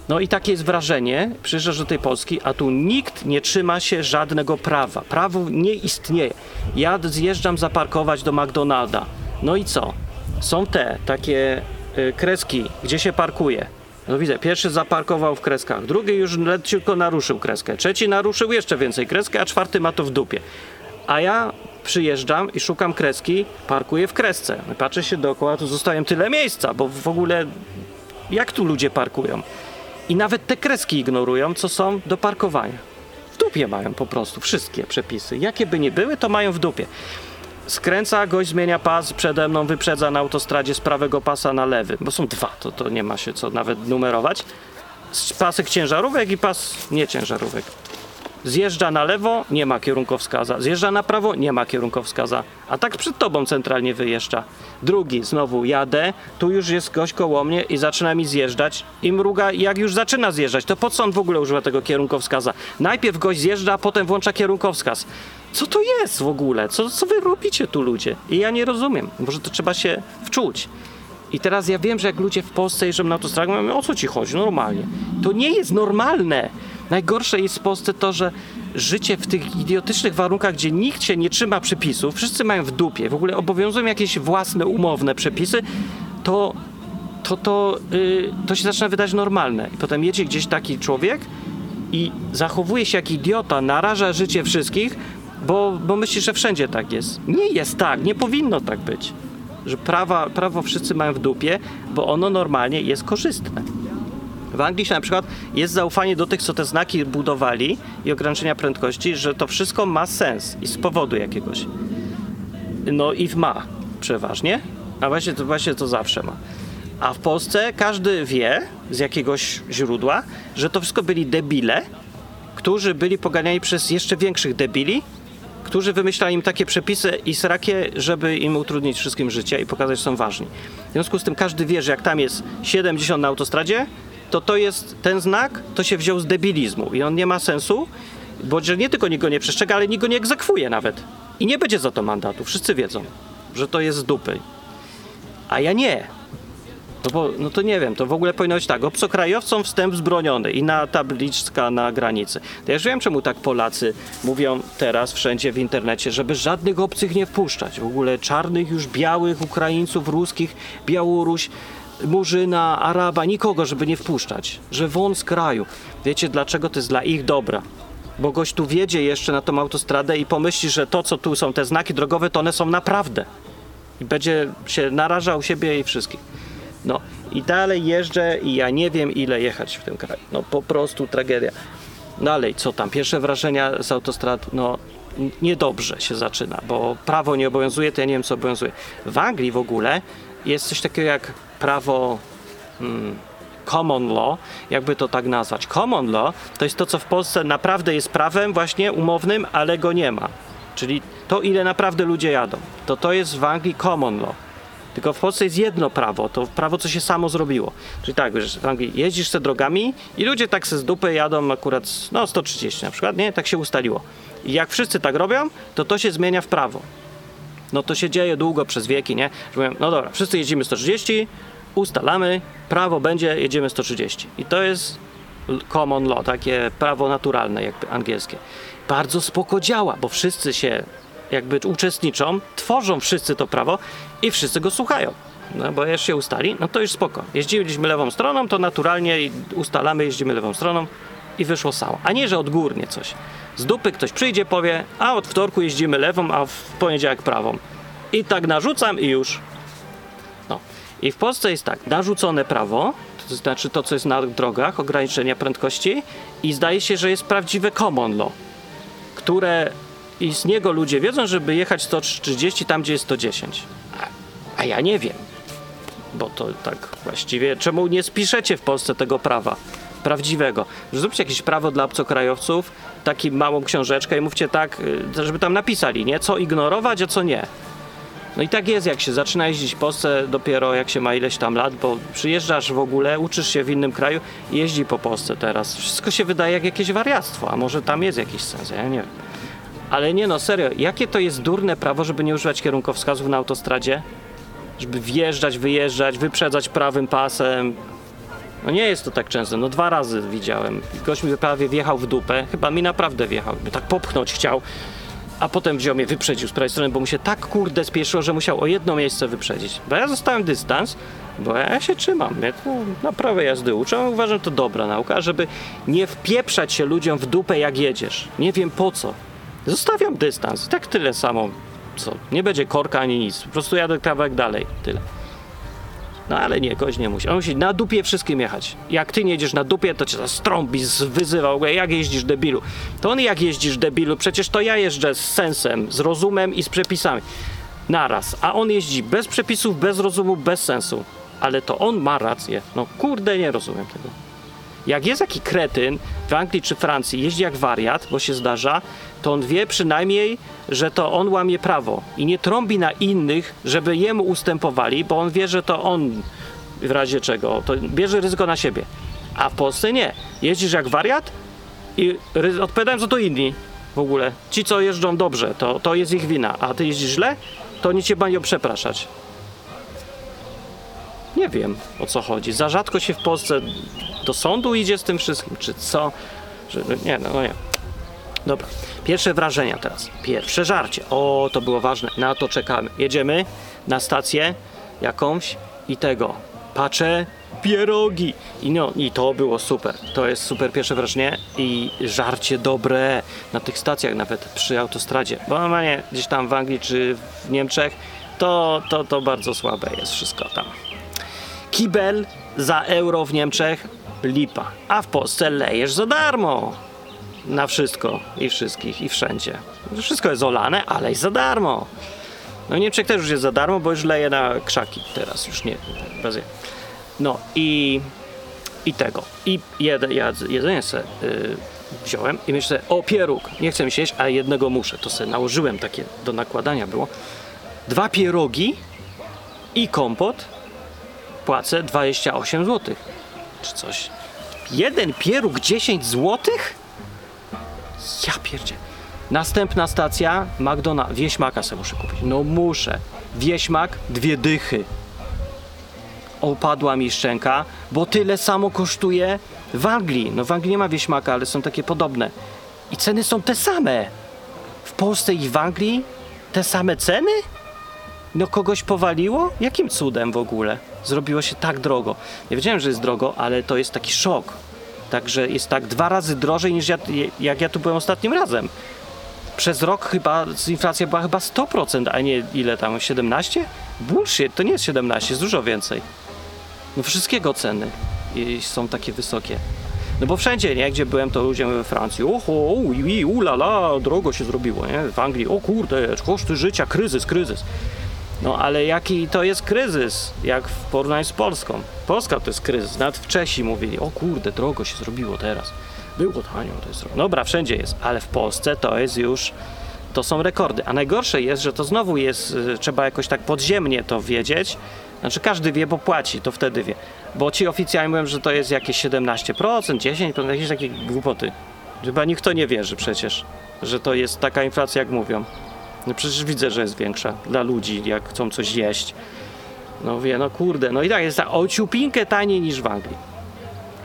No i takie jest wrażenie, przyjeżdżasz do tej Polski, a tu nikt nie trzyma się żadnego prawa. Prawo nie istnieje. Ja zjeżdżam zaparkować do McDonalda. No i co? Są te takie y, kreski, gdzie się parkuje. No widzę, pierwszy zaparkował w kreskach, drugi już leciutko naruszył kreskę, trzeci naruszył jeszcze więcej kreskę, a czwarty ma to w dupie. A ja przyjeżdżam i szukam kreski, parkuję w kresce. Patrzę się dookoła, tu zostawiam tyle miejsca, bo w ogóle jak tu ludzie parkują? I nawet te kreski ignorują, co są do parkowania. W dupie mają po prostu wszystkie przepisy. Jakie by nie były, to mają w dupie. Skręca, gość zmienia pas, przede mną wyprzedza na autostradzie z prawego pasa na lewy, bo są dwa, to, to nie ma się co nawet numerować. Pasek ciężarówek i pas nieciężarówek. Zjeżdża na lewo, nie ma kierunkowskaza. Zjeżdża na prawo, nie ma kierunkowskaza. A tak przed tobą centralnie wyjeżdża. Drugi, znowu jadę, tu już jest gość koło mnie i zaczyna mi zjeżdżać i mruga, jak już zaczyna zjeżdżać, to po co on w ogóle używa tego kierunkowskaza? Najpierw gość zjeżdża, a potem włącza kierunkowskaz. Co to jest w ogóle? Co, co wy robicie tu ludzie? I ja nie rozumiem. Może to trzeba się wczuć. I teraz ja wiem, że jak ludzie w Polsce jeżdżą na autostradzie, mówią, o co ci chodzi? Normalnie. To nie jest normalne. Najgorsze jest w Polsce to, że życie w tych idiotycznych warunkach, gdzie nikt się nie trzyma przepisów, wszyscy mają w dupie, w ogóle obowiązują jakieś własne, umowne przepisy, to to, to, yy, to się zaczyna wydać normalne. I potem jedzie gdzieś taki człowiek i zachowuje się jak idiota, naraża życie wszystkich, bo, bo myśli, że wszędzie tak jest. Nie jest tak, nie powinno tak być. Że prawa, prawo wszyscy mają w dupie, bo ono normalnie jest korzystne. W Anglii na przykład jest zaufanie do tych, co te znaki budowali i ograniczenia prędkości, że to wszystko ma sens i z powodu jakiegoś. No i ma przeważnie, a właśnie to, właśnie to zawsze ma. A w Polsce każdy wie z jakiegoś źródła, że to wszystko byli debile, którzy byli poganiani przez jeszcze większych debili, którzy wymyślali im takie przepisy i srakie, żeby im utrudnić wszystkim życie i pokazać, że są ważni. W związku z tym każdy wie, że jak tam jest 70 na autostradzie, to to jest, ten znak to się wziął z debilizmu i on nie ma sensu, bo że nie tylko nikt go nie przestrzega, ale nikt go nie egzekwuje nawet. I nie będzie za to mandatu. Wszyscy wiedzą, że to jest z dupy. A ja nie. No bo, no to nie wiem, to w ogóle powinno być tak, obcokrajowcom wstęp wzbroniony i na tabliczka na granicy. To ja już wiem, czemu tak Polacy mówią teraz wszędzie w internecie, żeby żadnych obcych nie wpuszczać. W ogóle czarnych, już białych, Ukraińców, ruskich, Białoruś, Murzyna, Araba, nikogo, żeby nie wpuszczać. Że won z kraju. Wiecie dlaczego? To jest dla ich dobra. Bo gość tu wiedzie jeszcze na tą autostradę i pomyśli, że to, co tu są te znaki drogowe, to one są naprawdę. I będzie się narażał siebie i wszystkich. No i dalej jeżdżę i ja nie wiem ile jechać w tym kraju. No po prostu tragedia. Dalej, co tam? Pierwsze wrażenia z autostrad, no niedobrze się zaczyna, bo prawo nie obowiązuje, to ja nie wiem co obowiązuje. W Anglii w ogóle jest coś takiego jak prawo mm, common law, jakby to tak nazwać. Common law to jest to, co w Polsce naprawdę jest prawem właśnie umownym, ale go nie ma. Czyli to, ile naprawdę ludzie jadą. To to jest w Anglii common law. Tylko w Polsce jest jedno prawo, to prawo, co się samo zrobiło. Czyli tak, że w Anglii jeździsz se drogami i ludzie tak se z dupy jadą akurat, no 130 na przykład, nie? Tak się ustaliło. I jak wszyscy tak robią, to to się zmienia w prawo. No to się dzieje długo, przez wieki, nie? Że mówią, no dobra, wszyscy jeździmy 130, ustalamy, prawo będzie, jedziemy 130. I to jest common law, takie prawo naturalne jakby angielskie. Bardzo spoko działa, bo wszyscy się jakby uczestniczą, tworzą wszyscy to prawo i wszyscy go słuchają. No bo jak się ustali, no to już spoko. Jeździliśmy lewą stroną, to naturalnie ustalamy, jeździmy lewą stroną i wyszło samo. A nie, że odgórnie coś. Z dupy ktoś przyjdzie, powie, a od wtorku jeździmy lewą, a w poniedziałek prawą. I tak narzucam i już. No. I w Polsce jest tak, narzucone prawo, to znaczy to, co jest na drogach, ograniczenia prędkości i zdaje się, że jest prawdziwe common law, które i z niego ludzie wiedzą, żeby jechać 130 tam, gdzie jest 110. A, a ja nie wiem, bo to tak właściwie, czemu nie spiszecie w Polsce tego prawa? Prawdziwego. Zróbcie jakieś prawo dla obcokrajowców, taką małą książeczkę i mówcie tak, y, żeby tam napisali, nie? Co ignorować, a co nie. No i tak jest, jak się zaczyna jeździć w Polsce dopiero jak się ma ileś tam lat, bo przyjeżdżasz w ogóle, uczysz się w innym kraju i jeździ po Polsce teraz. Wszystko się wydaje jak jakieś wariactwo, a może tam jest jakiś sens, ja nie wiem. Ale nie no, serio, jakie to jest durne prawo, żeby nie używać kierunkowskazów na autostradzie? Żeby wjeżdżać, wyjeżdżać, wyprzedzać prawym pasem. No nie jest to tak często, no dwa razy widziałem. Gość mi prawie wjechał w dupę, chyba mi naprawdę wjechał, mnie tak popchnąć chciał a potem wziął mnie, wyprzedził z prawej strony, bo mu się tak kurde spieszyło, że musiał o jedno miejsce wyprzedzić. Bo ja zostałem dystans, bo ja się trzymam, ja to na prawej jazdy uczę, uważam to dobra nauka, żeby nie wpieprzać się ludziom w dupę jak jedziesz. Nie wiem po co. Zostawiam dystans, tak tyle samo, co, nie będzie korka ani nic, po prostu jadę kawałek dalej, tyle. No ale nie, gość nie musi. On musi na dupie wszystkim jechać. Jak ty nie jedziesz na dupie, to cię zastrąbi, z- wyzywa, w ogóle, jak jeździsz debilu. To on jak jeździsz debilu, przecież to ja jeżdżę z sensem, z rozumem i z przepisami. Naraz. A on jeździ bez przepisów, bez rozumu, bez sensu. Ale to on ma rację. No kurde, nie rozumiem tego. Jak jest jakiś kretyn w Anglii czy Francji, jeździ jak wariat, bo się zdarza, to on wie przynajmniej, że to on łamie prawo i nie trąbi na innych, żeby jemu ustępowali, bo on wie, że to on w razie czego, to bierze ryzyko na siebie. A w Polsce nie. Jeździsz jak wariat i odpowiadają za to inni w ogóle. Ci, co jeżdżą dobrze, to, to jest ich wina, a ty jeździsz źle, to oni cię mają przepraszać. Nie wiem o co chodzi. Za rzadko się w Polsce do sądu idzie z tym wszystkim, czy co? Że, nie, no, no nie. Dobra, pierwsze wrażenia teraz. Pierwsze żarcie. O, to było ważne. Na to czekamy. Jedziemy na stację jakąś i tego. Patrzę, pierogi. I no, i to było super. To jest super pierwsze wrażenie i żarcie dobre na tych stacjach, nawet przy autostradzie. Bo normalnie gdzieś tam w Anglii czy w Niemczech to, to, to bardzo słabe jest wszystko tam. Kibel za euro w Niemczech lipa, a w Polsce lejesz za darmo. Na wszystko i wszystkich i wszędzie. Wszystko jest olane, ale i za darmo. No w Niemczech też już jest za darmo, bo już leje na krzaki teraz, już nie. No i, i tego. I jed, jedzenie se y, wziąłem i myślę, o pieróg, nie chcę mi się jeść, a jednego muszę. To sobie nałożyłem takie do nakładania było. Dwa pierogi i kompot płacę 28 zł. Czy coś. jeden pieróg 10 złotych? Ja pierdzie. Następna stacja, McDonald's. Wieśmaka sobie muszę kupić. No muszę. Wieśmak, dwie dychy. Opadła mi szczęka, bo tyle samo kosztuje w Anglii. No w Anglii nie ma wieśmaka, ale są takie podobne. I ceny są te same. W Polsce i w Anglii te same ceny? No kogoś powaliło? Jakim cudem w ogóle? Zrobiło się tak drogo. Nie wiedziałem, że jest drogo, ale to jest taki szok. Także jest tak dwa razy drożej niż ja, jak ja tu byłem ostatnim razem. Przez rok chyba inflacja była chyba 100%, a nie ile tam, 17? Bullshit, to nie jest 17, jest dużo więcej. No wszystkiego ceny są takie wysokie. No bo wszędzie, nie? Gdzie byłem, to ludzie we Francji, oho, ui, ulala, drogo się zrobiło, nie? W Anglii, o kurde, koszty życia, kryzys, kryzys. No ale jaki to jest kryzys, jak w porównaniu z Polską? Polska to jest kryzys. Nawet Czesi mówili, o kurde, drogo się zrobiło teraz. Było tanio, to jest drogo. Dobra, wszędzie jest, ale w Polsce to jest już, to są rekordy. A najgorsze jest, że to znowu jest, y, trzeba jakoś tak podziemnie to wiedzieć. Znaczy każdy wie, bo płaci, to wtedy wie. Bo ci oficjalnie mówią, że to jest jakieś 17%, 10%, jakieś takie głupoty. Chyba nikt to nie wierzy przecież, że to jest taka inflacja, jak mówią. No przecież widzę, że jest większa dla ludzi, jak chcą coś jeść. No wie, no kurde, no i tak jest o ciupinkę taniej niż w Anglii.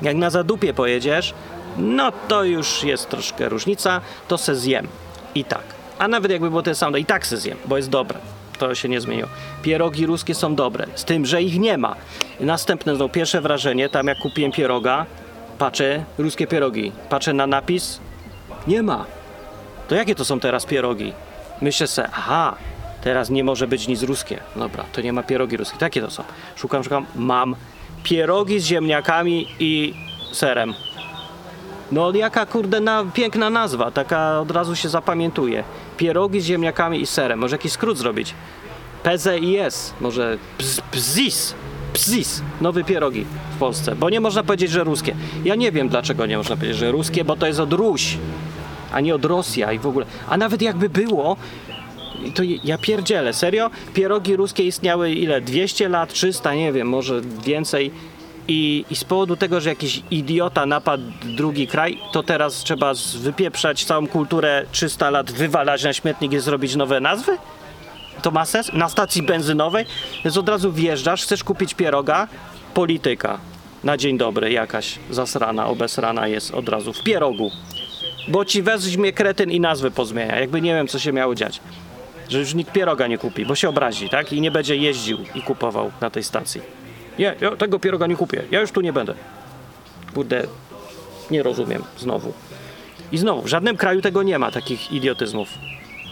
Jak na zadupie pojedziesz, no to już jest troszkę różnica, to se zjem. I tak. A nawet jakby było te same, i tak se zjem, bo jest dobre. To się nie zmieniło. Pierogi ruskie są dobre, z tym, że ich nie ma. Następne, no pierwsze wrażenie, tam jak kupiłem pieroga, patrzę, ruskie pierogi, patrzę na napis, nie ma. To jakie to są teraz pierogi? Myślę se, aha, teraz nie może być nic ruskie. Dobra, to nie ma pierogi ruskie. Takie to są. Szukam, szukam, mam pierogi z ziemniakami i serem. No jaka kurde na, piękna nazwa, taka od razu się zapamiętuje. Pierogi z ziemniakami i serem. Może jakiś skrót zrobić? PZIS, może bz, BZIS. BZIS, nowe pierogi w Polsce, bo nie można powiedzieć, że ruskie. Ja nie wiem dlaczego nie można powiedzieć, że ruskie, bo to jest od Ruś, a nie od Rosja i w ogóle. A nawet jakby było, to ja pierdzielę, serio? Pierogi ruskie istniały ile? 200 lat, 300, nie wiem, może więcej. I, I z powodu tego, że jakiś idiota napadł drugi kraj, to teraz trzeba wypieprzać całą kulturę 300 lat, wywalać na śmietnik i zrobić nowe nazwy? To ma sens? Na stacji benzynowej? Więc od razu wjeżdżasz, chcesz kupić pieroga, polityka. Na dzień dobry jakaś zasrana, obesrana jest od razu w pierogu. Bo ci weźmie kretyn i nazwy pozmienia. Jakby nie wiem, co się miało dziać. Że już nikt pieroga nie kupi, bo się obrazi, tak? I nie będzie jeździł i kupował na tej stacji. Nie, ja tego pieroga nie kupię. Ja już tu nie będę. Kurde, nie rozumiem znowu. I znowu, w żadnym kraju tego nie ma, takich idiotyzmów.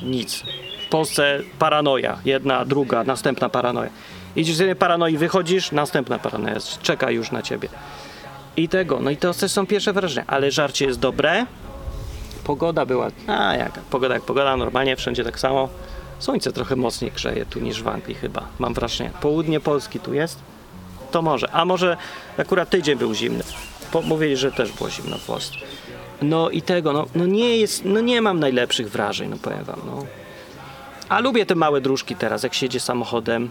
Nic. W Polsce paranoja. Jedna, druga, następna paranoja. Idziesz z jednej paranoi, wychodzisz, następna paranoja czeka już na ciebie. I tego, no i to też są pierwsze wrażenia. Ale żarcie jest dobre. Pogoda była, a jaka, pogoda jak pogoda, normalnie wszędzie tak samo. Słońce trochę mocniej grzeje tu niż w Anglii chyba, mam wrażenie. Południe Polski tu jest, to może. A może akurat tydzień był zimny. Po, mówili, że też było zimno w Polsce. No i tego, no, no nie jest, no nie mam najlepszych wrażeń, no powiem wam, no. A lubię te małe dróżki teraz, jak się jedzie samochodem,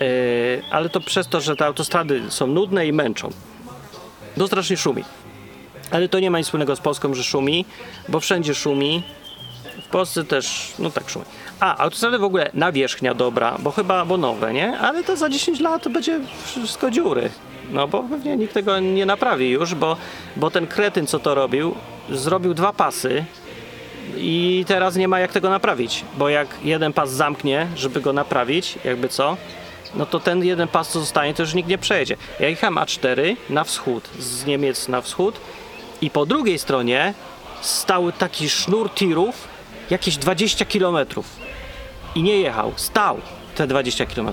yy, ale to przez to, że te autostrady są nudne i męczą. To strasznie szumi. Ale to nie ma nic wspólnego z Polską, że szumi, bo wszędzie szumi. W Polsce też, no tak szumi. A, autostrady w ogóle nawierzchnia dobra, bo chyba, bo nowe, nie? Ale to za 10 lat będzie wszystko dziury. No bo pewnie nikt tego nie naprawi już, bo, bo ten kretyn, co to robił, zrobił dwa pasy i teraz nie ma jak tego naprawić, bo jak jeden pas zamknie, żeby go naprawić, jakby co, no to ten jeden pas, co zostanie, to już nikt nie przejedzie. Ja jechałem A4 na wschód, z Niemiec na wschód i po drugiej stronie stał taki sznur tirów, jakieś 20 kilometrów i nie jechał, stał te 20 km.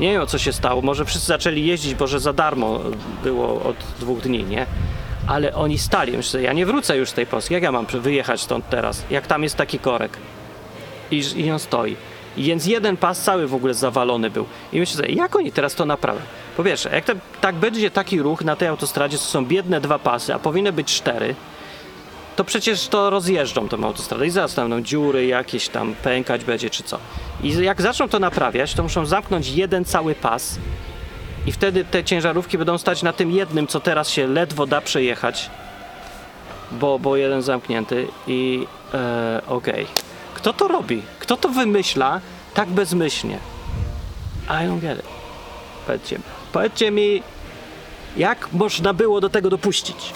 Nie wiem, co się stało. Może wszyscy zaczęli jeździć, bo że za darmo było od dwóch dni, nie? Ale oni stali. Myślę, ja nie wrócę już z tej Polski. Jak ja mam wyjechać stąd teraz? Jak tam jest taki korek? I, i on stoi. Więc jeden pas cały w ogóle zawalony był. I myślę, jak oni teraz to naprawią? Po pierwsze, jak to, tak będzie taki ruch na tej autostradzie, to są biedne dwa pasy, a powinny być cztery, to przecież to rozjeżdżą tą autostradę i zaraz tam dziury jakieś tam pękać będzie czy co. I jak zaczną to naprawiać, to muszą zamknąć jeden cały pas I wtedy te ciężarówki będą stać na tym jednym, co teraz się ledwo da przejechać, bo, bo jeden zamknięty i e, okej. Kto to robi? Kto to wymyśla tak bezmyślnie? I don't get it. Powiedzcie, mi. powiedzcie mi, jak można było do tego dopuścić?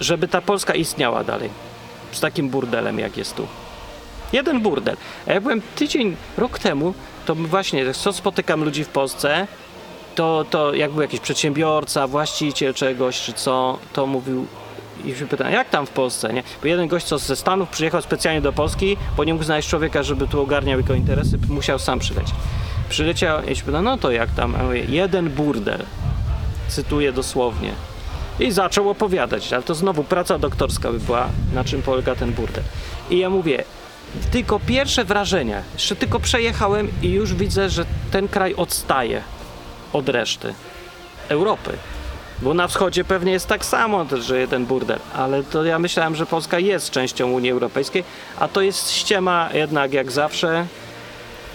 Żeby ta Polska istniała dalej. Z takim burdelem, jak jest tu. Jeden burdel. A ja byłem tydzień, rok temu, to właśnie, co spotykam ludzi w Polsce, to, to jak był jakiś przedsiębiorca, właściciel czegoś, czy co, to mówił i się pytałem, jak tam w Polsce, nie? Bo jeden gość, co ze Stanów przyjechał specjalnie do Polski, bo nie mógł znaleźć człowieka, żeby tu ogarniał jego interesy, musiał sam przylecieć. Przyleciał i się pytał, no to jak tam? Mówię, jeden burdel. Cytuję dosłownie. I zaczął opowiadać, ale to znowu praca doktorska by była, na czym polega ten burdel. I ja mówię, tylko pierwsze wrażenia, jeszcze tylko przejechałem i już widzę, że ten kraj odstaje od reszty Europy. Bo na wschodzie pewnie jest tak samo, że jeden burdel, ale to ja myślałem, że Polska jest częścią Unii Europejskiej, a to jest ściema jednak jak zawsze,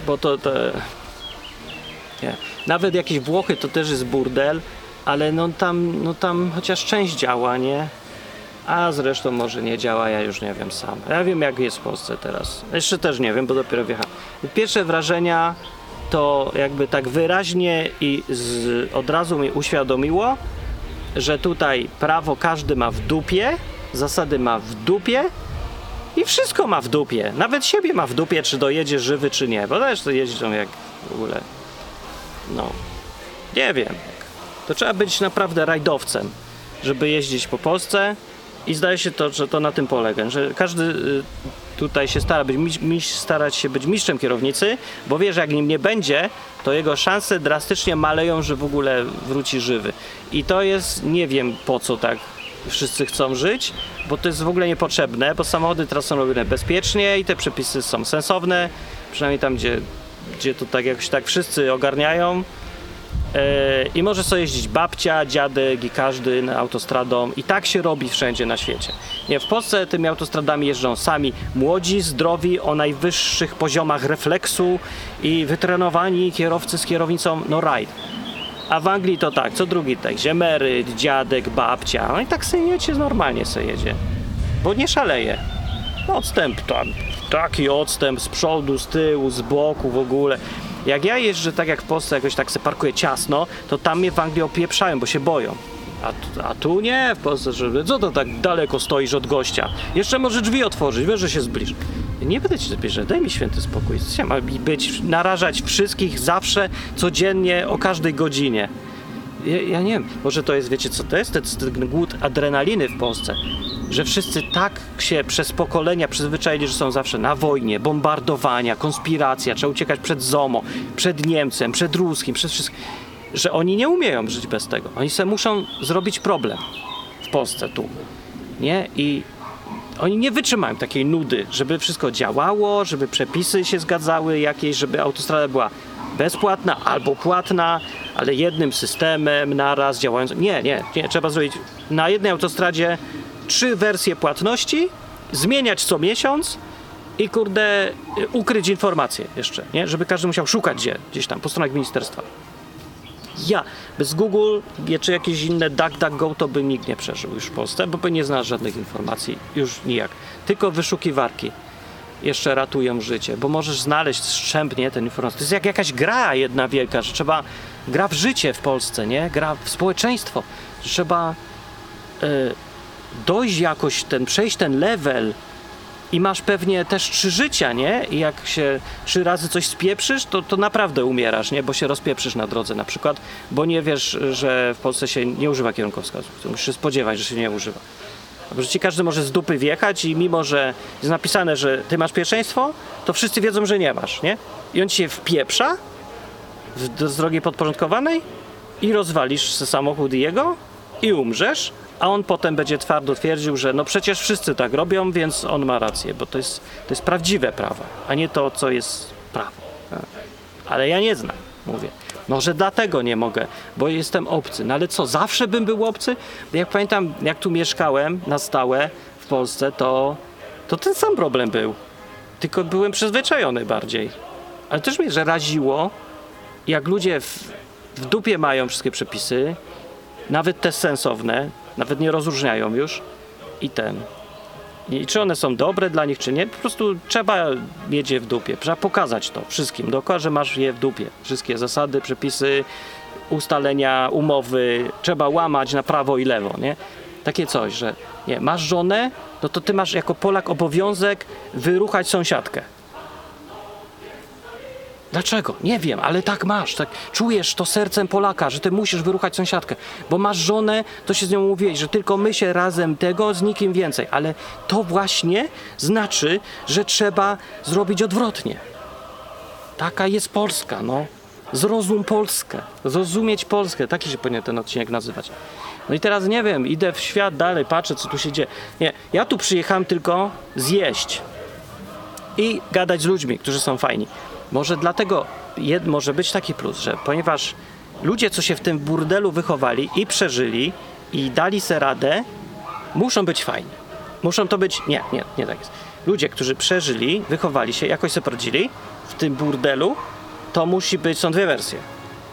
bo to, to nie. Nawet jakieś Włochy to też jest burdel, ale no tam, no tam chociaż część działa, nie? A zresztą może nie działa, ja już nie wiem sam. Ja wiem jak jest w Polsce teraz. Jeszcze też nie wiem, bo dopiero wjechałem. Pierwsze wrażenia to jakby tak wyraźnie i z, od razu mi uświadomiło, że tutaj prawo każdy ma w dupie, zasady ma w dupie i wszystko ma w dupie. Nawet siebie ma w dupie, czy dojedzie żywy, czy nie. Bo też to jeźdzą jak w ogóle. No, nie wiem. To trzeba być naprawdę rajdowcem, żeby jeździć po Polsce i zdaje się to, że to na tym polega, że każdy y, tutaj się stara być, miś, starać się być mistrzem kierownicy, bo wie, że jak nim nie będzie, to jego szanse drastycznie maleją, że w ogóle wróci żywy. I to jest, nie wiem po co tak wszyscy chcą żyć, bo to jest w ogóle niepotrzebne, bo samochody teraz są robione bezpiecznie i te przepisy są sensowne, przynajmniej tam, gdzie, gdzie to tak jakoś tak wszyscy ogarniają. E, I może sobie jeździć babcia, dziadek i każdy autostradą. I tak się robi wszędzie na świecie. Nie, w Polsce tymi autostradami jeżdżą sami młodzi, zdrowi, o najwyższych poziomach refleksu i wytrenowani kierowcy z kierownicą no ride. A w Anglii to tak, co drugi tak, emeryt, dziadek, babcia. No i tak sobie jedzie, normalnie sobie jedzie. Bo nie szaleje. Odstęp tam, taki odstęp z przodu, z tyłu, z boku w ogóle. Jak ja jeżdżę tak jak w Polsce, jakoś tak se parkuję ciasno, to tam mnie w Anglii opieprzają, bo się boją. A, a tu nie, w Polsce, że co to tak daleko stoisz od gościa? Jeszcze może drzwi otworzyć, wiesz, że się zbliż. Nie będę ci zbliżać, daj mi święty spokój. Mi być, narażać wszystkich zawsze, codziennie, o każdej godzinie. Ja, ja nie wiem, może to jest, wiecie co to jest? Ten głód adrenaliny w Polsce. Że wszyscy tak się przez pokolenia przyzwyczaili, że są zawsze na wojnie, bombardowania, konspiracja, trzeba uciekać przed ZOMO, przed Niemcem, przed Ruskim, przed wszystkim, że oni nie umieją żyć bez tego. Oni sobie muszą zrobić problem w Polsce tu. Nie? I oni nie wytrzymają takiej nudy, żeby wszystko działało, żeby przepisy się zgadzały jakieś, żeby autostrada była bezpłatna albo płatna, ale jednym systemem naraz działającym. Nie, nie, nie. Trzeba zrobić na jednej autostradzie trzy wersje płatności, zmieniać co miesiąc i kurde ukryć informacje jeszcze, nie? Żeby każdy musiał szukać gdzie, gdzieś tam po stronach ministerstwa. Ja, bez Google czy jakieś inne DuckDuckGo to by nikt nie przeżył już w Polsce, bo by nie znalazł żadnych informacji, już nijak. Tylko wyszukiwarki jeszcze ratują życie, bo możesz znaleźć strzępnie ten informację. To jest jak jakaś gra jedna wielka, że trzeba, gra w życie w Polsce, nie? Gra w społeczeństwo, że trzeba e, dojść jakoś, ten, przejść ten level i masz pewnie też trzy życia, nie? I jak się trzy razy coś spieprzysz, to, to naprawdę umierasz, nie? Bo się rozpieprzysz na drodze na przykład, bo nie wiesz, że w Polsce się nie używa kierunkowskazów. To musisz się spodziewać, że się nie używa. Że ci każdy może z dupy wjechać i mimo, że jest napisane, że ty masz pierwszeństwo, to wszyscy wiedzą, że nie masz, nie? I on ci się wpieprza w, z drogi podporządkowanej i rozwalisz samochód jego i umrzesz, a on potem będzie twardo twierdził, że no przecież wszyscy tak robią, więc on ma rację, bo to jest, to jest prawdziwe prawo, a nie to, co jest prawo. Ale ja nie znam, mówię. Może dlatego nie mogę, bo jestem obcy. No ale co, zawsze bym był obcy? Jak pamiętam, jak tu mieszkałem na stałe w Polsce, to, to ten sam problem był. Tylko byłem przyzwyczajony bardziej. Ale też mnie, że raziło, jak ludzie w, w dupie mają wszystkie przepisy, nawet te sensowne, nawet nie rozróżniają już i ten. I czy one są dobre dla nich, czy nie, po prostu trzeba mieć je w dupie. Trzeba pokazać to wszystkim dookoła, że masz je w dupie. Wszystkie zasady, przepisy, ustalenia, umowy trzeba łamać na prawo i lewo, nie? Takie coś, że nie, masz żonę, no to ty masz jako Polak obowiązek wyruchać sąsiadkę. Dlaczego? Nie wiem, ale tak masz, tak czujesz to sercem Polaka, że ty musisz wyruchać sąsiadkę, bo masz żonę, to się z nią mówiłeś, że tylko my się razem tego, z nikim więcej, ale to właśnie znaczy, że trzeba zrobić odwrotnie. Taka jest Polska, no. Zrozum Polskę, zrozumieć Polskę, taki się powinien ten odcinek nazywać. No i teraz nie wiem, idę w świat dalej, patrzę co tu się dzieje. Nie, ja tu przyjechałem tylko zjeść i gadać z ludźmi, którzy są fajni. Może dlatego jed, może być taki plus, że ponieważ ludzie, co się w tym burdelu wychowali i przeżyli i dali se radę, muszą być fajni. Muszą to być. Nie, nie, nie tak jest. Ludzie, którzy przeżyli, wychowali się, jakoś sobie poradzili w tym burdelu, to musi być, są dwie wersje.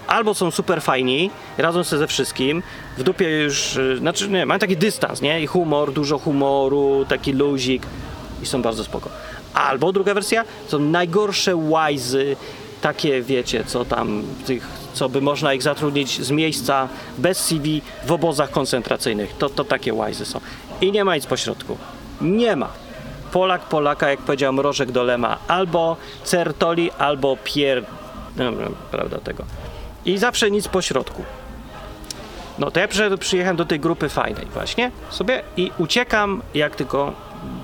Albo są super fajni, radzą sobie ze wszystkim, w dupie już, y, znaczy nie, mają taki dystans, nie? I humor, dużo humoru, taki luzik i są bardzo spoko. Albo druga wersja, są najgorsze łajzy, takie wiecie, co tam, tych, co by można ich zatrudnić z miejsca, bez CV, w obozach koncentracyjnych. To, to takie łajzy są. I nie ma nic pośrodku. Nie ma. Polak Polaka, jak powiedział Mrożek Dolema, albo certoli, albo pier... No, no, prawda tego. I zawsze nic pośrodku. No to ja przy- przyjechałem do tej grupy fajnej właśnie sobie i uciekam jak tylko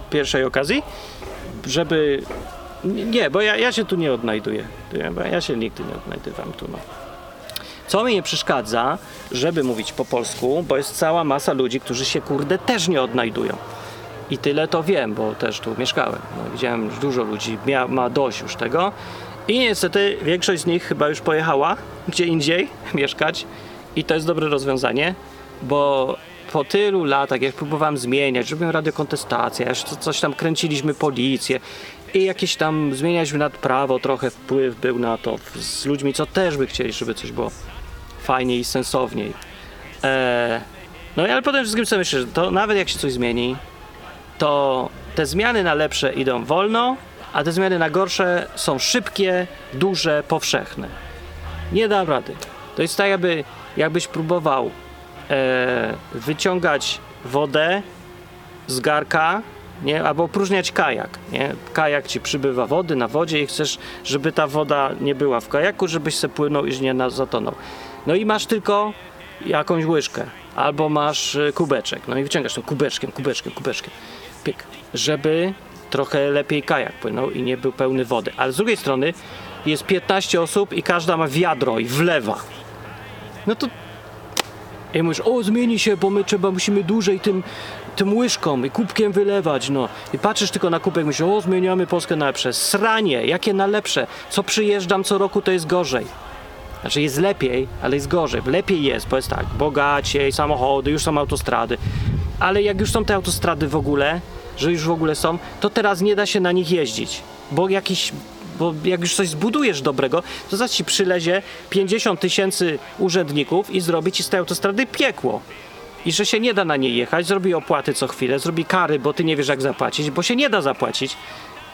pierwszej okazji. Nie, bo ja, ja się tu nie odnajduję. Ja- się nigdy nie odnajdywam tu, no. Co mi nie przeszkadza, żeby mówić po polsku, bo jest cała masa ludzi, którzy się kurde też nie odnajdują. I tyle to wiem, bo też tu mieszkałem. No, widziałem dużo ludzi, mia, ma dość już tego. I niestety większość z nich chyba już pojechała gdzie indziej mieszkać. I to jest dobre rozwiązanie, bo po tylu latach, jak próbowałem zmieniać, robiłem radiokontestację, jeszcze coś tam kręciliśmy policję i jakieś tam zmienialiśmy nad prawo, trochę wpływ był na to z ludźmi, co też by chcieli, żeby coś było fajniej i sensowniej. Eee, no ale potem wszystkim sobie myślę, że to nawet jak się coś zmieni, to te zmiany na lepsze idą wolno, a te zmiany na gorsze są szybkie, duże, powszechne. Nie dam rady. To jest tak, jakby, jakbyś próbował wyciągać wodę z garka, nie? albo opróżniać kajak. Nie? Kajak ci przybywa wody na wodzie i chcesz, żeby ta woda nie była w kajaku, żebyś se płynął i nie zatonął. No i masz tylko jakąś łyżkę, albo masz y, kubeczek. No i wyciągasz tym kubeczkiem, kubeczkiem, kubeczkiem. Pyk. Żeby trochę lepiej kajak płynął i nie był pełny wody. Ale z drugiej strony jest 15 osób i każda ma wiadro i wlewa. No to i mówisz, o zmieni się, bo my trzeba, musimy dłużej tym, tym łyżką i kubkiem wylewać, no. I patrzysz tylko na kubek, myślisz, o zmieniamy Polskę na lepsze. Sranie, jakie na lepsze? Co przyjeżdżam co roku, to jest gorzej. Znaczy jest lepiej, ale jest gorzej. Lepiej jest, bo jest tak, bogaciej, samochody, już są autostrady. Ale jak już są te autostrady w ogóle, że już w ogóle są, to teraz nie da się na nich jeździć. Bo jakiś, bo jak już coś zbudujesz dobrego, to zaraz ci przylezie 50 tysięcy urzędników i zrobi ci z tej autostrady piekło. I że się nie da na niej jechać, zrobi opłaty co chwilę, zrobi kary, bo ty nie wiesz jak zapłacić, bo się nie da zapłacić.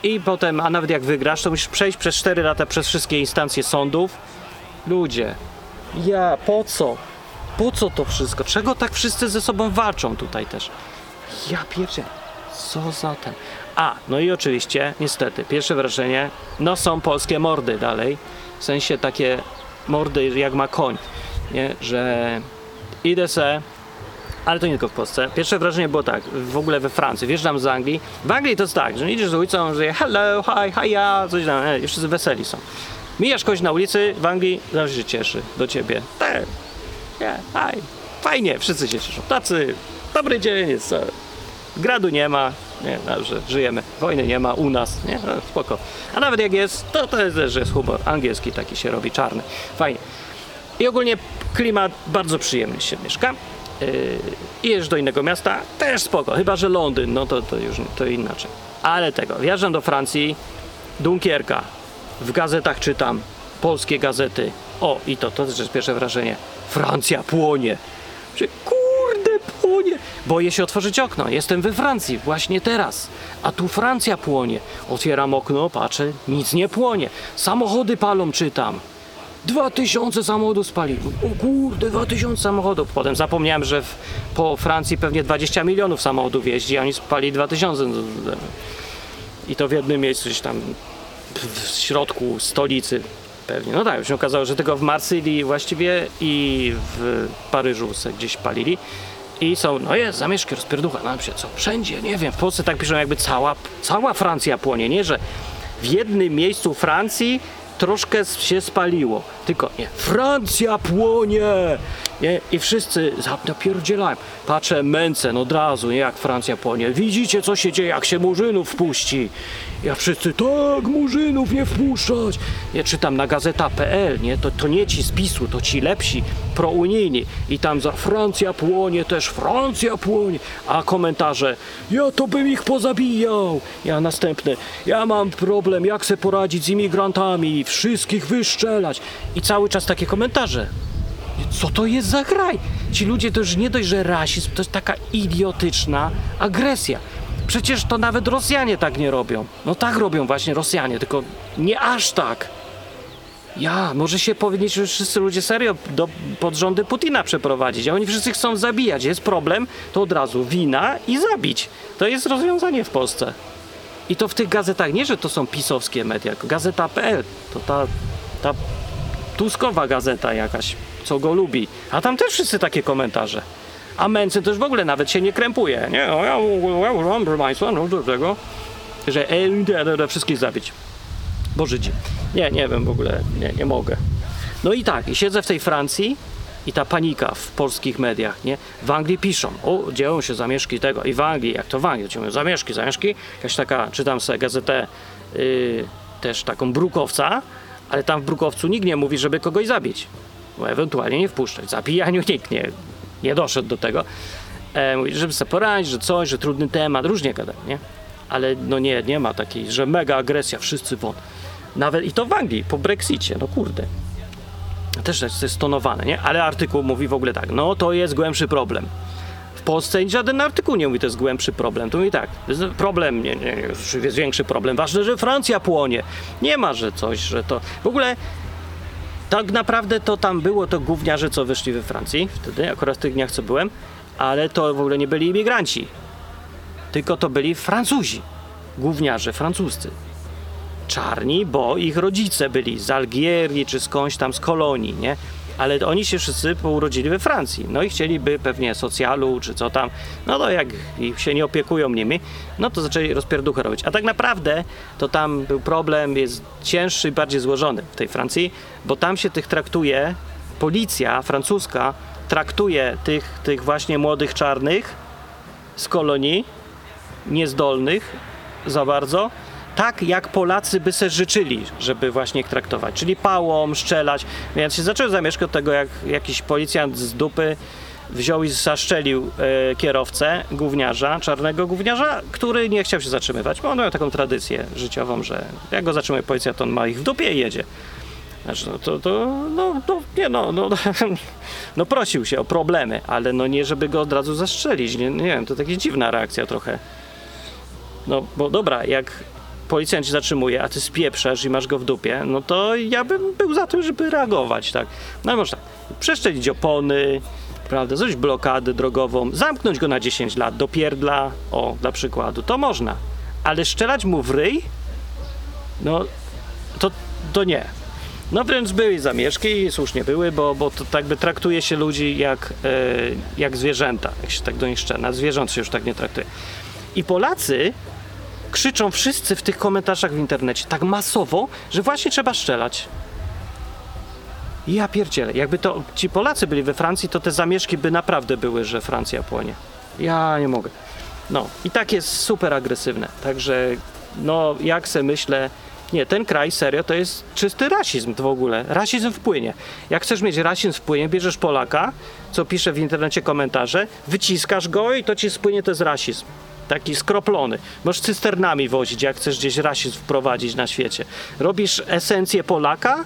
I potem, a nawet jak wygrasz, to musisz przejść przez 4 lata przez wszystkie instancje sądów, Ludzie, ja, po co? Po co to wszystko? Czego tak wszyscy ze sobą walczą tutaj też? Ja pierdzie, co za ten... A, no i oczywiście, niestety, pierwsze wrażenie, no są polskie mordy dalej, w sensie takie mordy jak ma koń, nie, że idę se, ale to nie tylko w Polsce. Pierwsze wrażenie było tak, w ogóle we Francji, wjeżdżam z Anglii. W Anglii to jest tak, że idziesz z ulicą, że hello, hi, hiya, coś tam, e, wszyscy weseli są. Mijasz kogoś na ulicy w Anglii, zawsze się cieszy do ciebie. Tak, nie, hi, fajnie, wszyscy się cieszą. Tacy, dobry dzień, jest, e, gradu nie ma, nie, dobrze, żyjemy. Wojny nie ma u nas, nie, no, spoko. A nawet jak jest, to to jest, że jest humor angielski taki się robi, czarny. Fajnie. I ogólnie klimat bardzo przyjemny się mieszka. Yy, do innego miasta, też spoko, chyba że Londyn, no to, to już to inaczej. Ale tego, wjeżdżam do Francji, Dunkierka, w gazetach czytam, polskie gazety. O, i to, to też jest pierwsze wrażenie. Francja płonie. Że płonie. Boję się otworzyć okno. Jestem we Francji właśnie teraz. A tu Francja płonie. Otwieram okno, patrzę, nic nie płonie. Samochody palą, czytam. Dwa tysiące samochodów spali. O kurde, dwa tysiące samochodów. Potem zapomniałem, że w, po Francji pewnie 20 milionów samochodów jeździ, a oni spali dwa tysiące. I to w jednym miejscu gdzieś tam w środku stolicy pewnie. No tak, już się okazało, że tylko w Marsylii właściwie i w Paryżu se gdzieś palili. I są, no jest, zamieszki, rozpierducha, nam się co, wszędzie, nie wiem, w Polsce tak piszą jakby cała, cała Francja płonie, nie, że w jednym miejscu Francji troszkę się spaliło, tylko nie, Francja płonie, nie, i wszyscy zap- napierdzielają, patrzę, Mencen od razu, nie, jak Francja płonie, widzicie co się dzieje, jak się murzynów wpuści, ja wszyscy, tak, murzynów nie wpuszczać, ja czytam na gazeta.pl, nie, to, to nie ci z PiSu, to ci lepsi, prounijni i tam za Francja płonie też, Francja płonie, a komentarze, ja to bym ich pozabijał, ja następny, ja mam problem, jak se poradzić z imigrantami, wszystkich wyszczelać i cały czas takie komentarze. Co to jest za kraj? Ci ludzie to już nie dość, że rasizm, to jest taka idiotyczna agresja. Przecież to nawet Rosjanie tak nie robią. No tak robią właśnie Rosjanie, tylko nie aż tak. Ja, może się powinniśmy wszyscy ludzie serio do, pod rządy Putina przeprowadzić, a oni wszyscy chcą zabijać. Jest problem, to od razu wina i zabić. To jest rozwiązanie w Polsce. I to w tych gazetach, nie że to są pisowskie media, gazeta.pl, to ta, ta Tuskowa gazeta jakaś, co go lubi. A tam też wszyscy takie komentarze. A Mency też w ogóle nawet się nie krępuje. Nie, no ja, ja uważam, proszę Państwa, no do tego, że e, wszystkich zabić. Bo Żydzi. Nie, nie wiem w ogóle, nie, nie mogę. No i tak, i siedzę w tej Francji i ta panika w polskich mediach, nie? W Anglii piszą, o, dzieją się zamieszki tego. I w Anglii, jak to w Anglii, dzieją zamieszki, zamieszki. Jakaś taka, czytam sobie gazetę yy, też taką Brukowca, ale tam w Brukowcu nikt nie mówi, żeby kogoś zabić. Bo ewentualnie nie wpuszczać. Zabijaniu nikt nie, nie doszedł do tego. E, mówi, żeby sobie poradzić, że coś, że trudny temat, różnie gada, nie? Ale no nie, nie ma takiej, że mega agresja, wszyscy won. Nawet i to w Anglii, po Brexicie, no kurde. Też jest jest stonowane, nie? Ale artykuł mówi w ogóle tak, no to jest głębszy problem. W Polsce żaden artykuł nie mówi, to jest głębszy problem. Tu mówi tak, to problem, nie, nie, jest większy problem. Ważne, że Francja płonie. Nie ma, że coś, że to... W ogóle tak naprawdę to tam było to gówniarze, co wyszli we Francji wtedy, akurat w tych dniach, co byłem, ale to w ogóle nie byli imigranci. Tylko to byli Francuzi. Gówniarze francuscy. Czarni, bo ich rodzice byli z Algierii czy skądś tam z kolonii, nie? Ale oni się wszyscy urodzili we Francji. No i chcieliby pewnie socjalu czy co tam. No to jak się nie opiekują nimi, no to zaczęli rozpierduchę robić. A tak naprawdę to tam był problem, jest cięższy i bardziej złożony w tej Francji, bo tam się tych traktuje, policja francuska traktuje tych, tych właśnie młodych czarnych z kolonii, niezdolnych za bardzo, tak jak Polacy by se życzyli, żeby właśnie ich traktować, czyli pałą, szczelać. Więc się zaczęło zamieszkać od tego, jak jakiś policjant z dupy wziął i zaszczelił e, kierowcę, gówniarza, czarnego gówniarza, który nie chciał się zatrzymywać, bo on miał taką tradycję życiową, że jak go zatrzymuje policja, to on ma ich w dupie i jedzie. Znaczy, no to, to no, no, nie no, no, no prosił się o problemy, ale no nie, żeby go od razu zastrzelić, nie, nie wiem, to taka dziwna reakcja trochę. No, bo dobra, jak policjant cię zatrzymuje, a ty spieprzasz i masz go w dupie, no to ja bym był za tym, żeby reagować, tak. No można tak, przeszczelić opony, prawda, zrobić blokadę drogową, zamknąć go na 10 lat, do pierdla, o, dla przykładu, to można. Ale szczelać mu w ryj, no, to, to nie. No wręcz były zamieszki i słusznie były, bo, bo to tak by traktuje się ludzi jak, e, jak zwierzęta, jak się tak do nich szczena. Zwierząt się już tak nie traktuje. I Polacy krzyczą wszyscy w tych komentarzach w internecie tak masowo, że właśnie trzeba strzelać. Ja pierdzielę, jakby to ci Polacy byli we Francji, to te zamieszki by naprawdę były, że Francja płonie. Ja nie mogę. No i tak jest super agresywne. Także no jak se myślę, nie, ten kraj serio to jest czysty rasizm w ogóle. Rasizm wpłynie. Jak chcesz mieć rasizm wpłynie, bierzesz Polaka, co pisze w internecie komentarze, wyciskasz go i to ci spłynie, to jest rasizm. Taki skroplony. Możesz cysternami wozić, jak chcesz gdzieś rasizm wprowadzić na świecie. Robisz esencję Polaka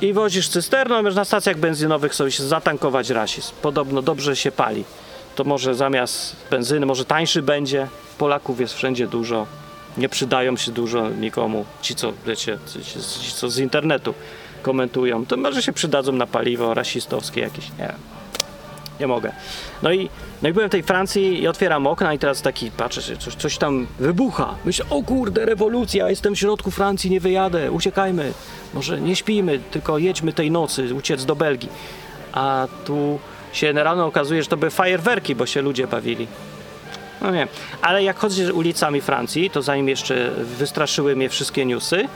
i wozisz cysterną, na stacjach benzynowych sobie się zatankować rasizm. Podobno dobrze się pali. To może zamiast benzyny, może tańszy będzie. Polaków jest wszędzie dużo. Nie przydają się dużo nikomu. Ci, co wiecie, ci, ci, co z internetu komentują, to może się przydadzą na paliwo rasistowskie jakieś. Nie wiem. Nie mogę. No i, no i byłem w tej Francji i otwieram okna i teraz taki patrzę, coś, coś tam wybucha. Myślę, o kurde, rewolucja, jestem w środku Francji, nie wyjadę, uciekajmy. Może nie śpimy, tylko jedźmy tej nocy, uciec do Belgii. A tu się rano okazuje, że to były fajerwerki, bo się ludzie bawili. No nie, ale jak chodzisz ulicami Francji, to zanim jeszcze wystraszyły mnie wszystkie newsy,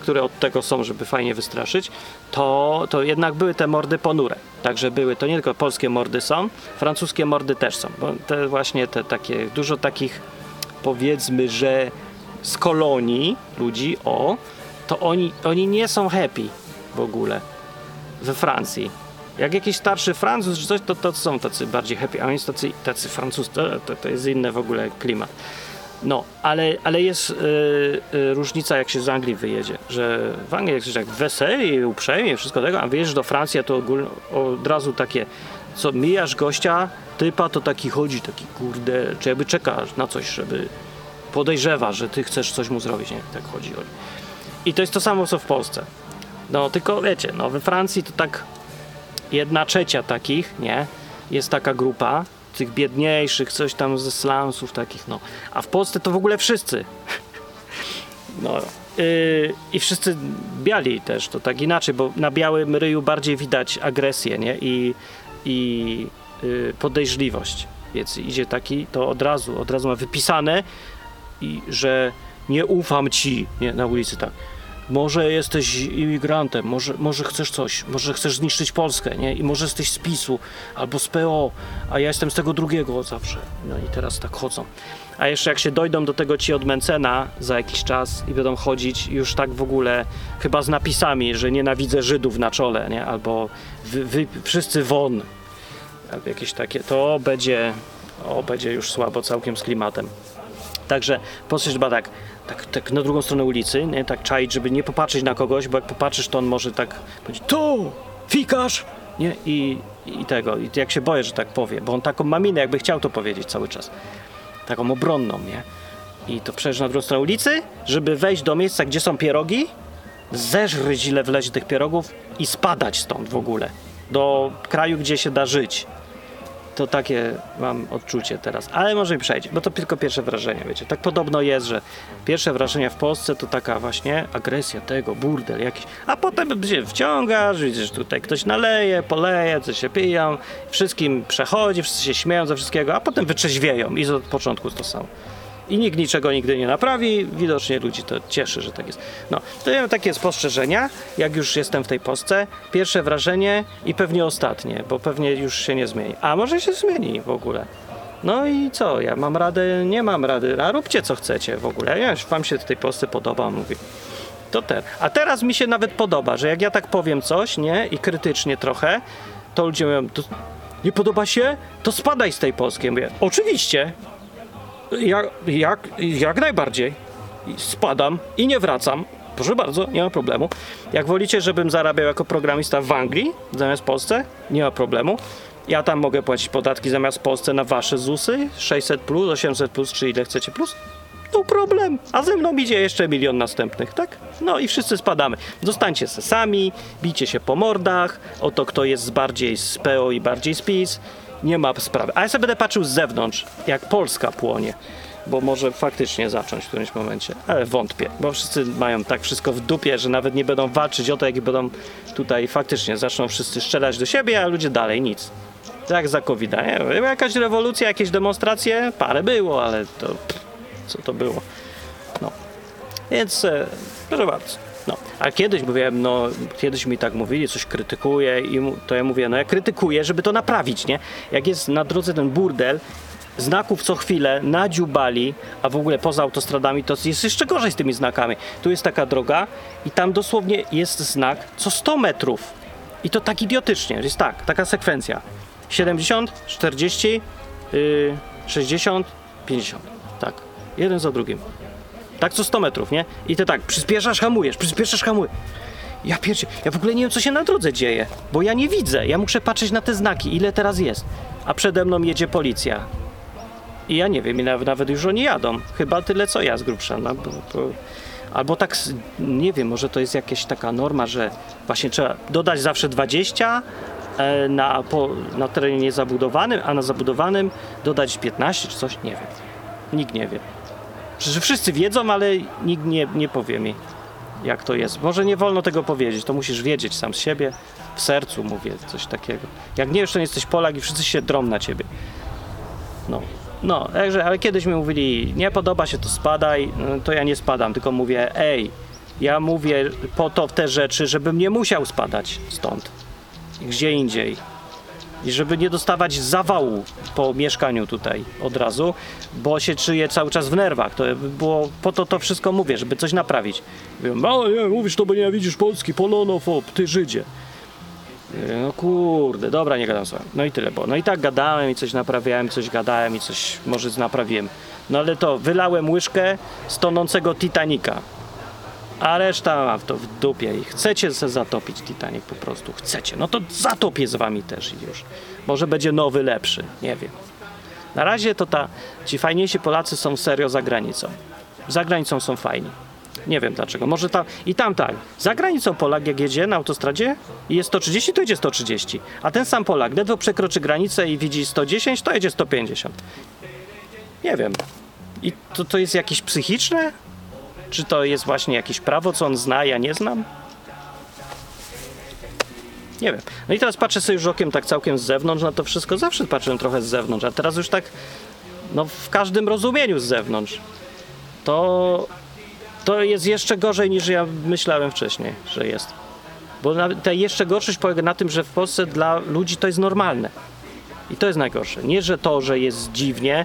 które od tego są, żeby fajnie wystraszyć, to, to jednak były te mordy ponure. Także były, to nie tylko polskie mordy są, francuskie mordy też są, bo te właśnie te takie, dużo takich powiedzmy, że z kolonii ludzi, o, to oni, oni nie są happy w ogóle we Francji. Jak jakiś starszy Francuz czy coś, to, to są tacy bardziej happy, a oni są tacy, tacy to, to, to jest inny w ogóle klimat. No, ale, ale jest y, y, różnica, jak się z Anglii wyjedzie, że w Anglii jak weselnie, uprzejmie, wszystko tego, a wyjeżdżasz do Francji, to od razu takie, co mijasz gościa, typa, to taki chodzi, taki kurde, czy jakby czekasz na coś, żeby podejrzewa, że ty chcesz coś mu zrobić, nie? Tak chodzi, chodzi. I to jest to samo, co w Polsce. No, tylko wiecie, no we Francji to tak jedna trzecia takich, nie? Jest taka grupa tych biedniejszych, coś tam ze slumsów takich, no. A w Polsce to w ogóle wszyscy. No. Yy, I wszyscy biali też, to tak inaczej, bo na białym ryju bardziej widać agresję, nie? I, i yy, podejrzliwość. Więc idzie taki, to od razu, od razu ma wypisane, i że nie ufam ci, nie, na ulicy tak. Może jesteś imigrantem, może, może chcesz coś, może chcesz zniszczyć Polskę, nie? I może jesteś z PiSu albo z PO, a ja jestem z tego drugiego zawsze. No i teraz tak chodzą. A jeszcze jak się dojdą do tego ci od Mencena za jakiś czas i będą chodzić już tak w ogóle chyba z napisami, że nienawidzę Żydów na czole, nie? Albo wy, wy, wszyscy won. Albo jakieś takie, to będzie, o, będzie już słabo całkiem z klimatem. Także popatrzeć chyba tak, tak, tak na drugą stronę ulicy, nie? tak czaić, żeby nie popatrzeć na kogoś, bo jak popatrzysz, to on może tak powiedzieć, tu, fikasz, nie? I, I tego, i jak się boję, że tak powie, bo on taką ma minę, jakby chciał to powiedzieć cały czas. Taką obronną, nie? I to przejść na drugą stronę ulicy, żeby wejść do miejsca, gdzie są pierogi, zeżryć ile wlezie tych pierogów i spadać stąd w ogóle. Do kraju, gdzie się da żyć to takie mam odczucie teraz. Ale może mi przejdzie, bo to tylko pierwsze wrażenie, wiecie. Tak podobno jest, że pierwsze wrażenia w Polsce to taka właśnie agresja tego, burdel jakiś. A potem się wciągasz, widzisz, tutaj ktoś naleje, poleje, coś się piją, wszystkim przechodzi, wszyscy się śmieją ze wszystkiego, a potem wytrzeźwieją i od początku to samo. I nikt niczego nigdy nie naprawi, widocznie ludzi to cieszy, że tak jest. No, to ja mam takie spostrzeżenia, jak już jestem w tej Polsce. Pierwsze wrażenie i pewnie ostatnie, bo pewnie już się nie zmieni. A może się zmieni w ogóle. No i co, ja mam radę, nie mam rady, a róbcie co chcecie w ogóle. Ja wam się tej Polsce podoba, mówię. To ten. A teraz mi się nawet podoba, że jak ja tak powiem coś, nie, i krytycznie trochę, to ludzie mówią, nie podoba się? To spadaj z tej Polski. Mówię, oczywiście, jak, jak, jak najbardziej. Spadam i nie wracam. Proszę bardzo, nie ma problemu. Jak wolicie, żebym zarabiał jako programista w Anglii zamiast w Polsce, nie ma problemu. Ja tam mogę płacić podatki zamiast w Polsce na wasze ZUSy 600 plus, 800 plus, czy ile chcecie plus. No problem. A ze mną idzie jeszcze milion następnych, tak? No i wszyscy spadamy. Zostańcie se sami, bijcie się po mordach, oto kto jest bardziej z PO i bardziej z PiS. Nie ma sprawy. A ja sobie będę patrzył z zewnątrz, jak Polska płonie. Bo może faktycznie zacząć w którymś momencie, ale wątpię, bo wszyscy mają tak wszystko w dupie, że nawet nie będą walczyć o to, jak będą tutaj faktycznie zaczną wszyscy strzelać do siebie, a ludzie dalej nic. Tak za covid nie? Jakaś rewolucja, jakieś demonstracje, parę było, ale to pff, co to było. No. Więc e, proszę bardzo. No. A kiedyś mówiłem, no kiedyś mi tak mówili, coś krytykuję i to ja mówię, no ja krytykuję, żeby to naprawić, nie? Jak jest na drodze ten burdel, znaków co chwilę, nadziubali, a w ogóle poza autostradami to jest jeszcze gorzej z tymi znakami. Tu jest taka droga i tam dosłownie jest znak co 100 metrów. I to tak idiotycznie, jest tak, taka sekwencja. 70, 40, yy, 60, 50. Tak, jeden za drugim. Tak co 100 metrów, nie? I ty tak, przyspieszasz, hamujesz, przyspieszasz, hamujesz. Ja pierdzie, ja w ogóle nie wiem, co się na drodze dzieje, bo ja nie widzę. Ja muszę patrzeć na te znaki, ile teraz jest. A przede mną jedzie policja. I ja nie wiem, nawet, nawet już oni jadą. Chyba tyle, co ja z grubsza. No, bo, bo, albo tak, nie wiem, może to jest jakaś taka norma, że właśnie trzeba dodać zawsze 20 e, na, po, na terenie niezabudowanym, a na zabudowanym dodać 15 czy coś, nie wiem. Nikt nie wie. Przecież wszyscy wiedzą, ale nikt nie, nie powie mi, jak to jest. Może nie wolno tego powiedzieć, to musisz wiedzieć sam z siebie, w sercu mówię, coś takiego. Jak nie to nie jesteś Polak i wszyscy się drą na ciebie. No, no, także, ale kiedyś mi mówili, nie podoba się, to spadaj, no, to ja nie spadam, tylko mówię, ej, ja mówię po to w te rzeczy, żebym nie musiał spadać stąd, gdzie indziej. I żeby nie dostawać zawału po mieszkaniu tutaj od razu, bo się czuję cały czas w nerwach. To było, po to to wszystko mówię, żeby coś naprawić. Mówię, no nie, mówisz to, bo nienawidzisz Polski, polonofob, ty Żydzie. No kurde, dobra, nie gadam sobie. No i tyle, bo no i tak gadałem i coś naprawiałem, coś gadałem i coś może naprawiłem. No ale to wylałem łyżkę z tonącego Titanica. A reszta ma to w dupie i chcecie se zatopić Titanic po prostu, chcecie. No to zatopię z wami też i już. Może będzie nowy, lepszy, nie wiem. Na razie to ta, ci fajniejsi Polacy są serio za granicą. Za granicą są fajni. Nie wiem dlaczego. Może tam i tam tak. Za granicą Polak jak jedzie na autostradzie i jest 130, to jedzie 130. A ten sam Polak ledwo przekroczy granicę i widzi 110, to jedzie 150. Nie wiem. I to, to jest jakieś psychiczne? Czy to jest właśnie jakieś prawo, co on zna, ja nie znam? Nie wiem. No i teraz patrzę sobie już okiem tak całkiem z zewnątrz na to wszystko. Zawsze patrzyłem trochę z zewnątrz, a teraz już tak no w każdym rozumieniu z zewnątrz. To, to jest jeszcze gorzej niż ja myślałem wcześniej, że jest. Bo ta jeszcze gorszość polega na tym, że w Polsce dla ludzi to jest normalne. I to jest najgorsze. Nie, że to, że jest dziwnie,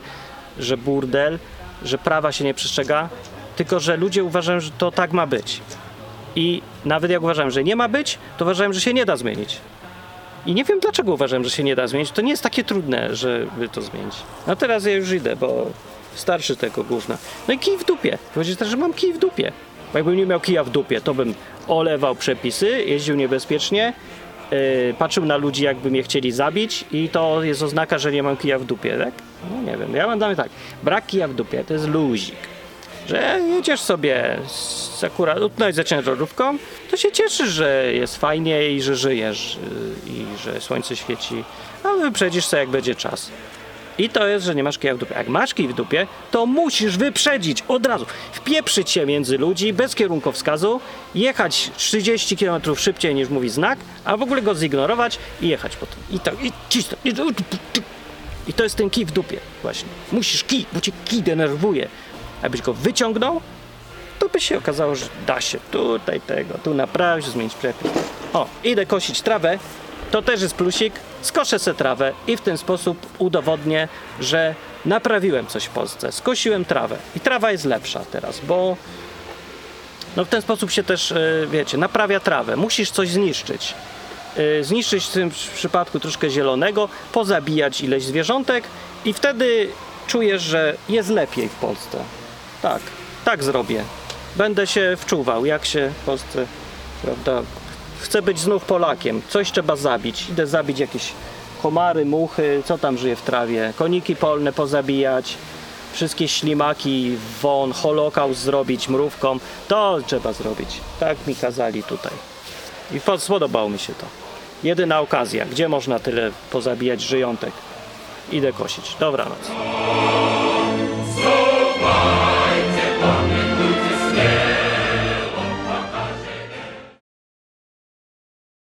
że burdel, że prawa się nie przestrzega, tylko że ludzie uważają, że to tak ma być. I nawet jak uważałem, że nie ma być, to uważałem, że się nie da zmienić. I nie wiem dlaczego uważałem, że się nie da zmienić. To nie jest takie trudne, żeby to zmienić. No teraz ja już idę, bo starszy tego gówna. No i kij w dupie. Powiedzieć też, że mam kij w dupie. Bo jakbym nie miał kija w dupie, to bym olewał przepisy, jeździł niebezpiecznie, yy, patrzył na ludzi, jakby mnie chcieli zabić i to jest oznaka, że nie mam kija w dupie, tak? No nie wiem. Ja mam damy tak. Brak kija w dupie to jest luzik że jedziesz sobie z akurat utknąłeś za ciężarówką, to się cieszysz, że jest fajnie i że żyjesz yy, i że słońce świeci, a wyprzedzisz sobie jak będzie czas. I to jest, że nie masz kija w dupie. Jak masz kij w dupie, to musisz wyprzedzić od razu. Wpieprzyć się między ludzi bez kierunkowskazu, jechać 30 km szybciej niż mówi znak, a w ogóle go zignorować i jechać potem. I tak, i cisnąć. I, i to jest ten kij w dupie właśnie. Musisz kij, bo cię kij denerwuje. Jakbyś go wyciągnął, to by się okazało, że da się tutaj tego, tu naprawić, zmienić przepis. O, idę kosić trawę, to też jest plusik. Skoszę se trawę i w ten sposób udowodnię, że naprawiłem coś w Polsce. Skosiłem trawę i trawa jest lepsza teraz, bo no w ten sposób się też, y, wiecie, naprawia trawę. Musisz coś zniszczyć. Y, Zniszczyć w tym przypadku troszkę zielonego, pozabijać ileś zwierzątek i wtedy czujesz, że jest lepiej w Polsce. Tak, tak zrobię. Będę się wczuwał, jak się w Polsce, prawda, chcę być znów Polakiem. Coś trzeba zabić. Idę zabić jakieś komary, muchy, co tam żyje w trawie, koniki polne pozabijać, wszystkie ślimaki won, holokaust zrobić mrówką. To trzeba zrobić. Tak mi kazali tutaj. I po- spodobało mi się to. Jedyna okazja, gdzie można tyle pozabijać żyjątek. Idę kosić. Dobranoc. Amen.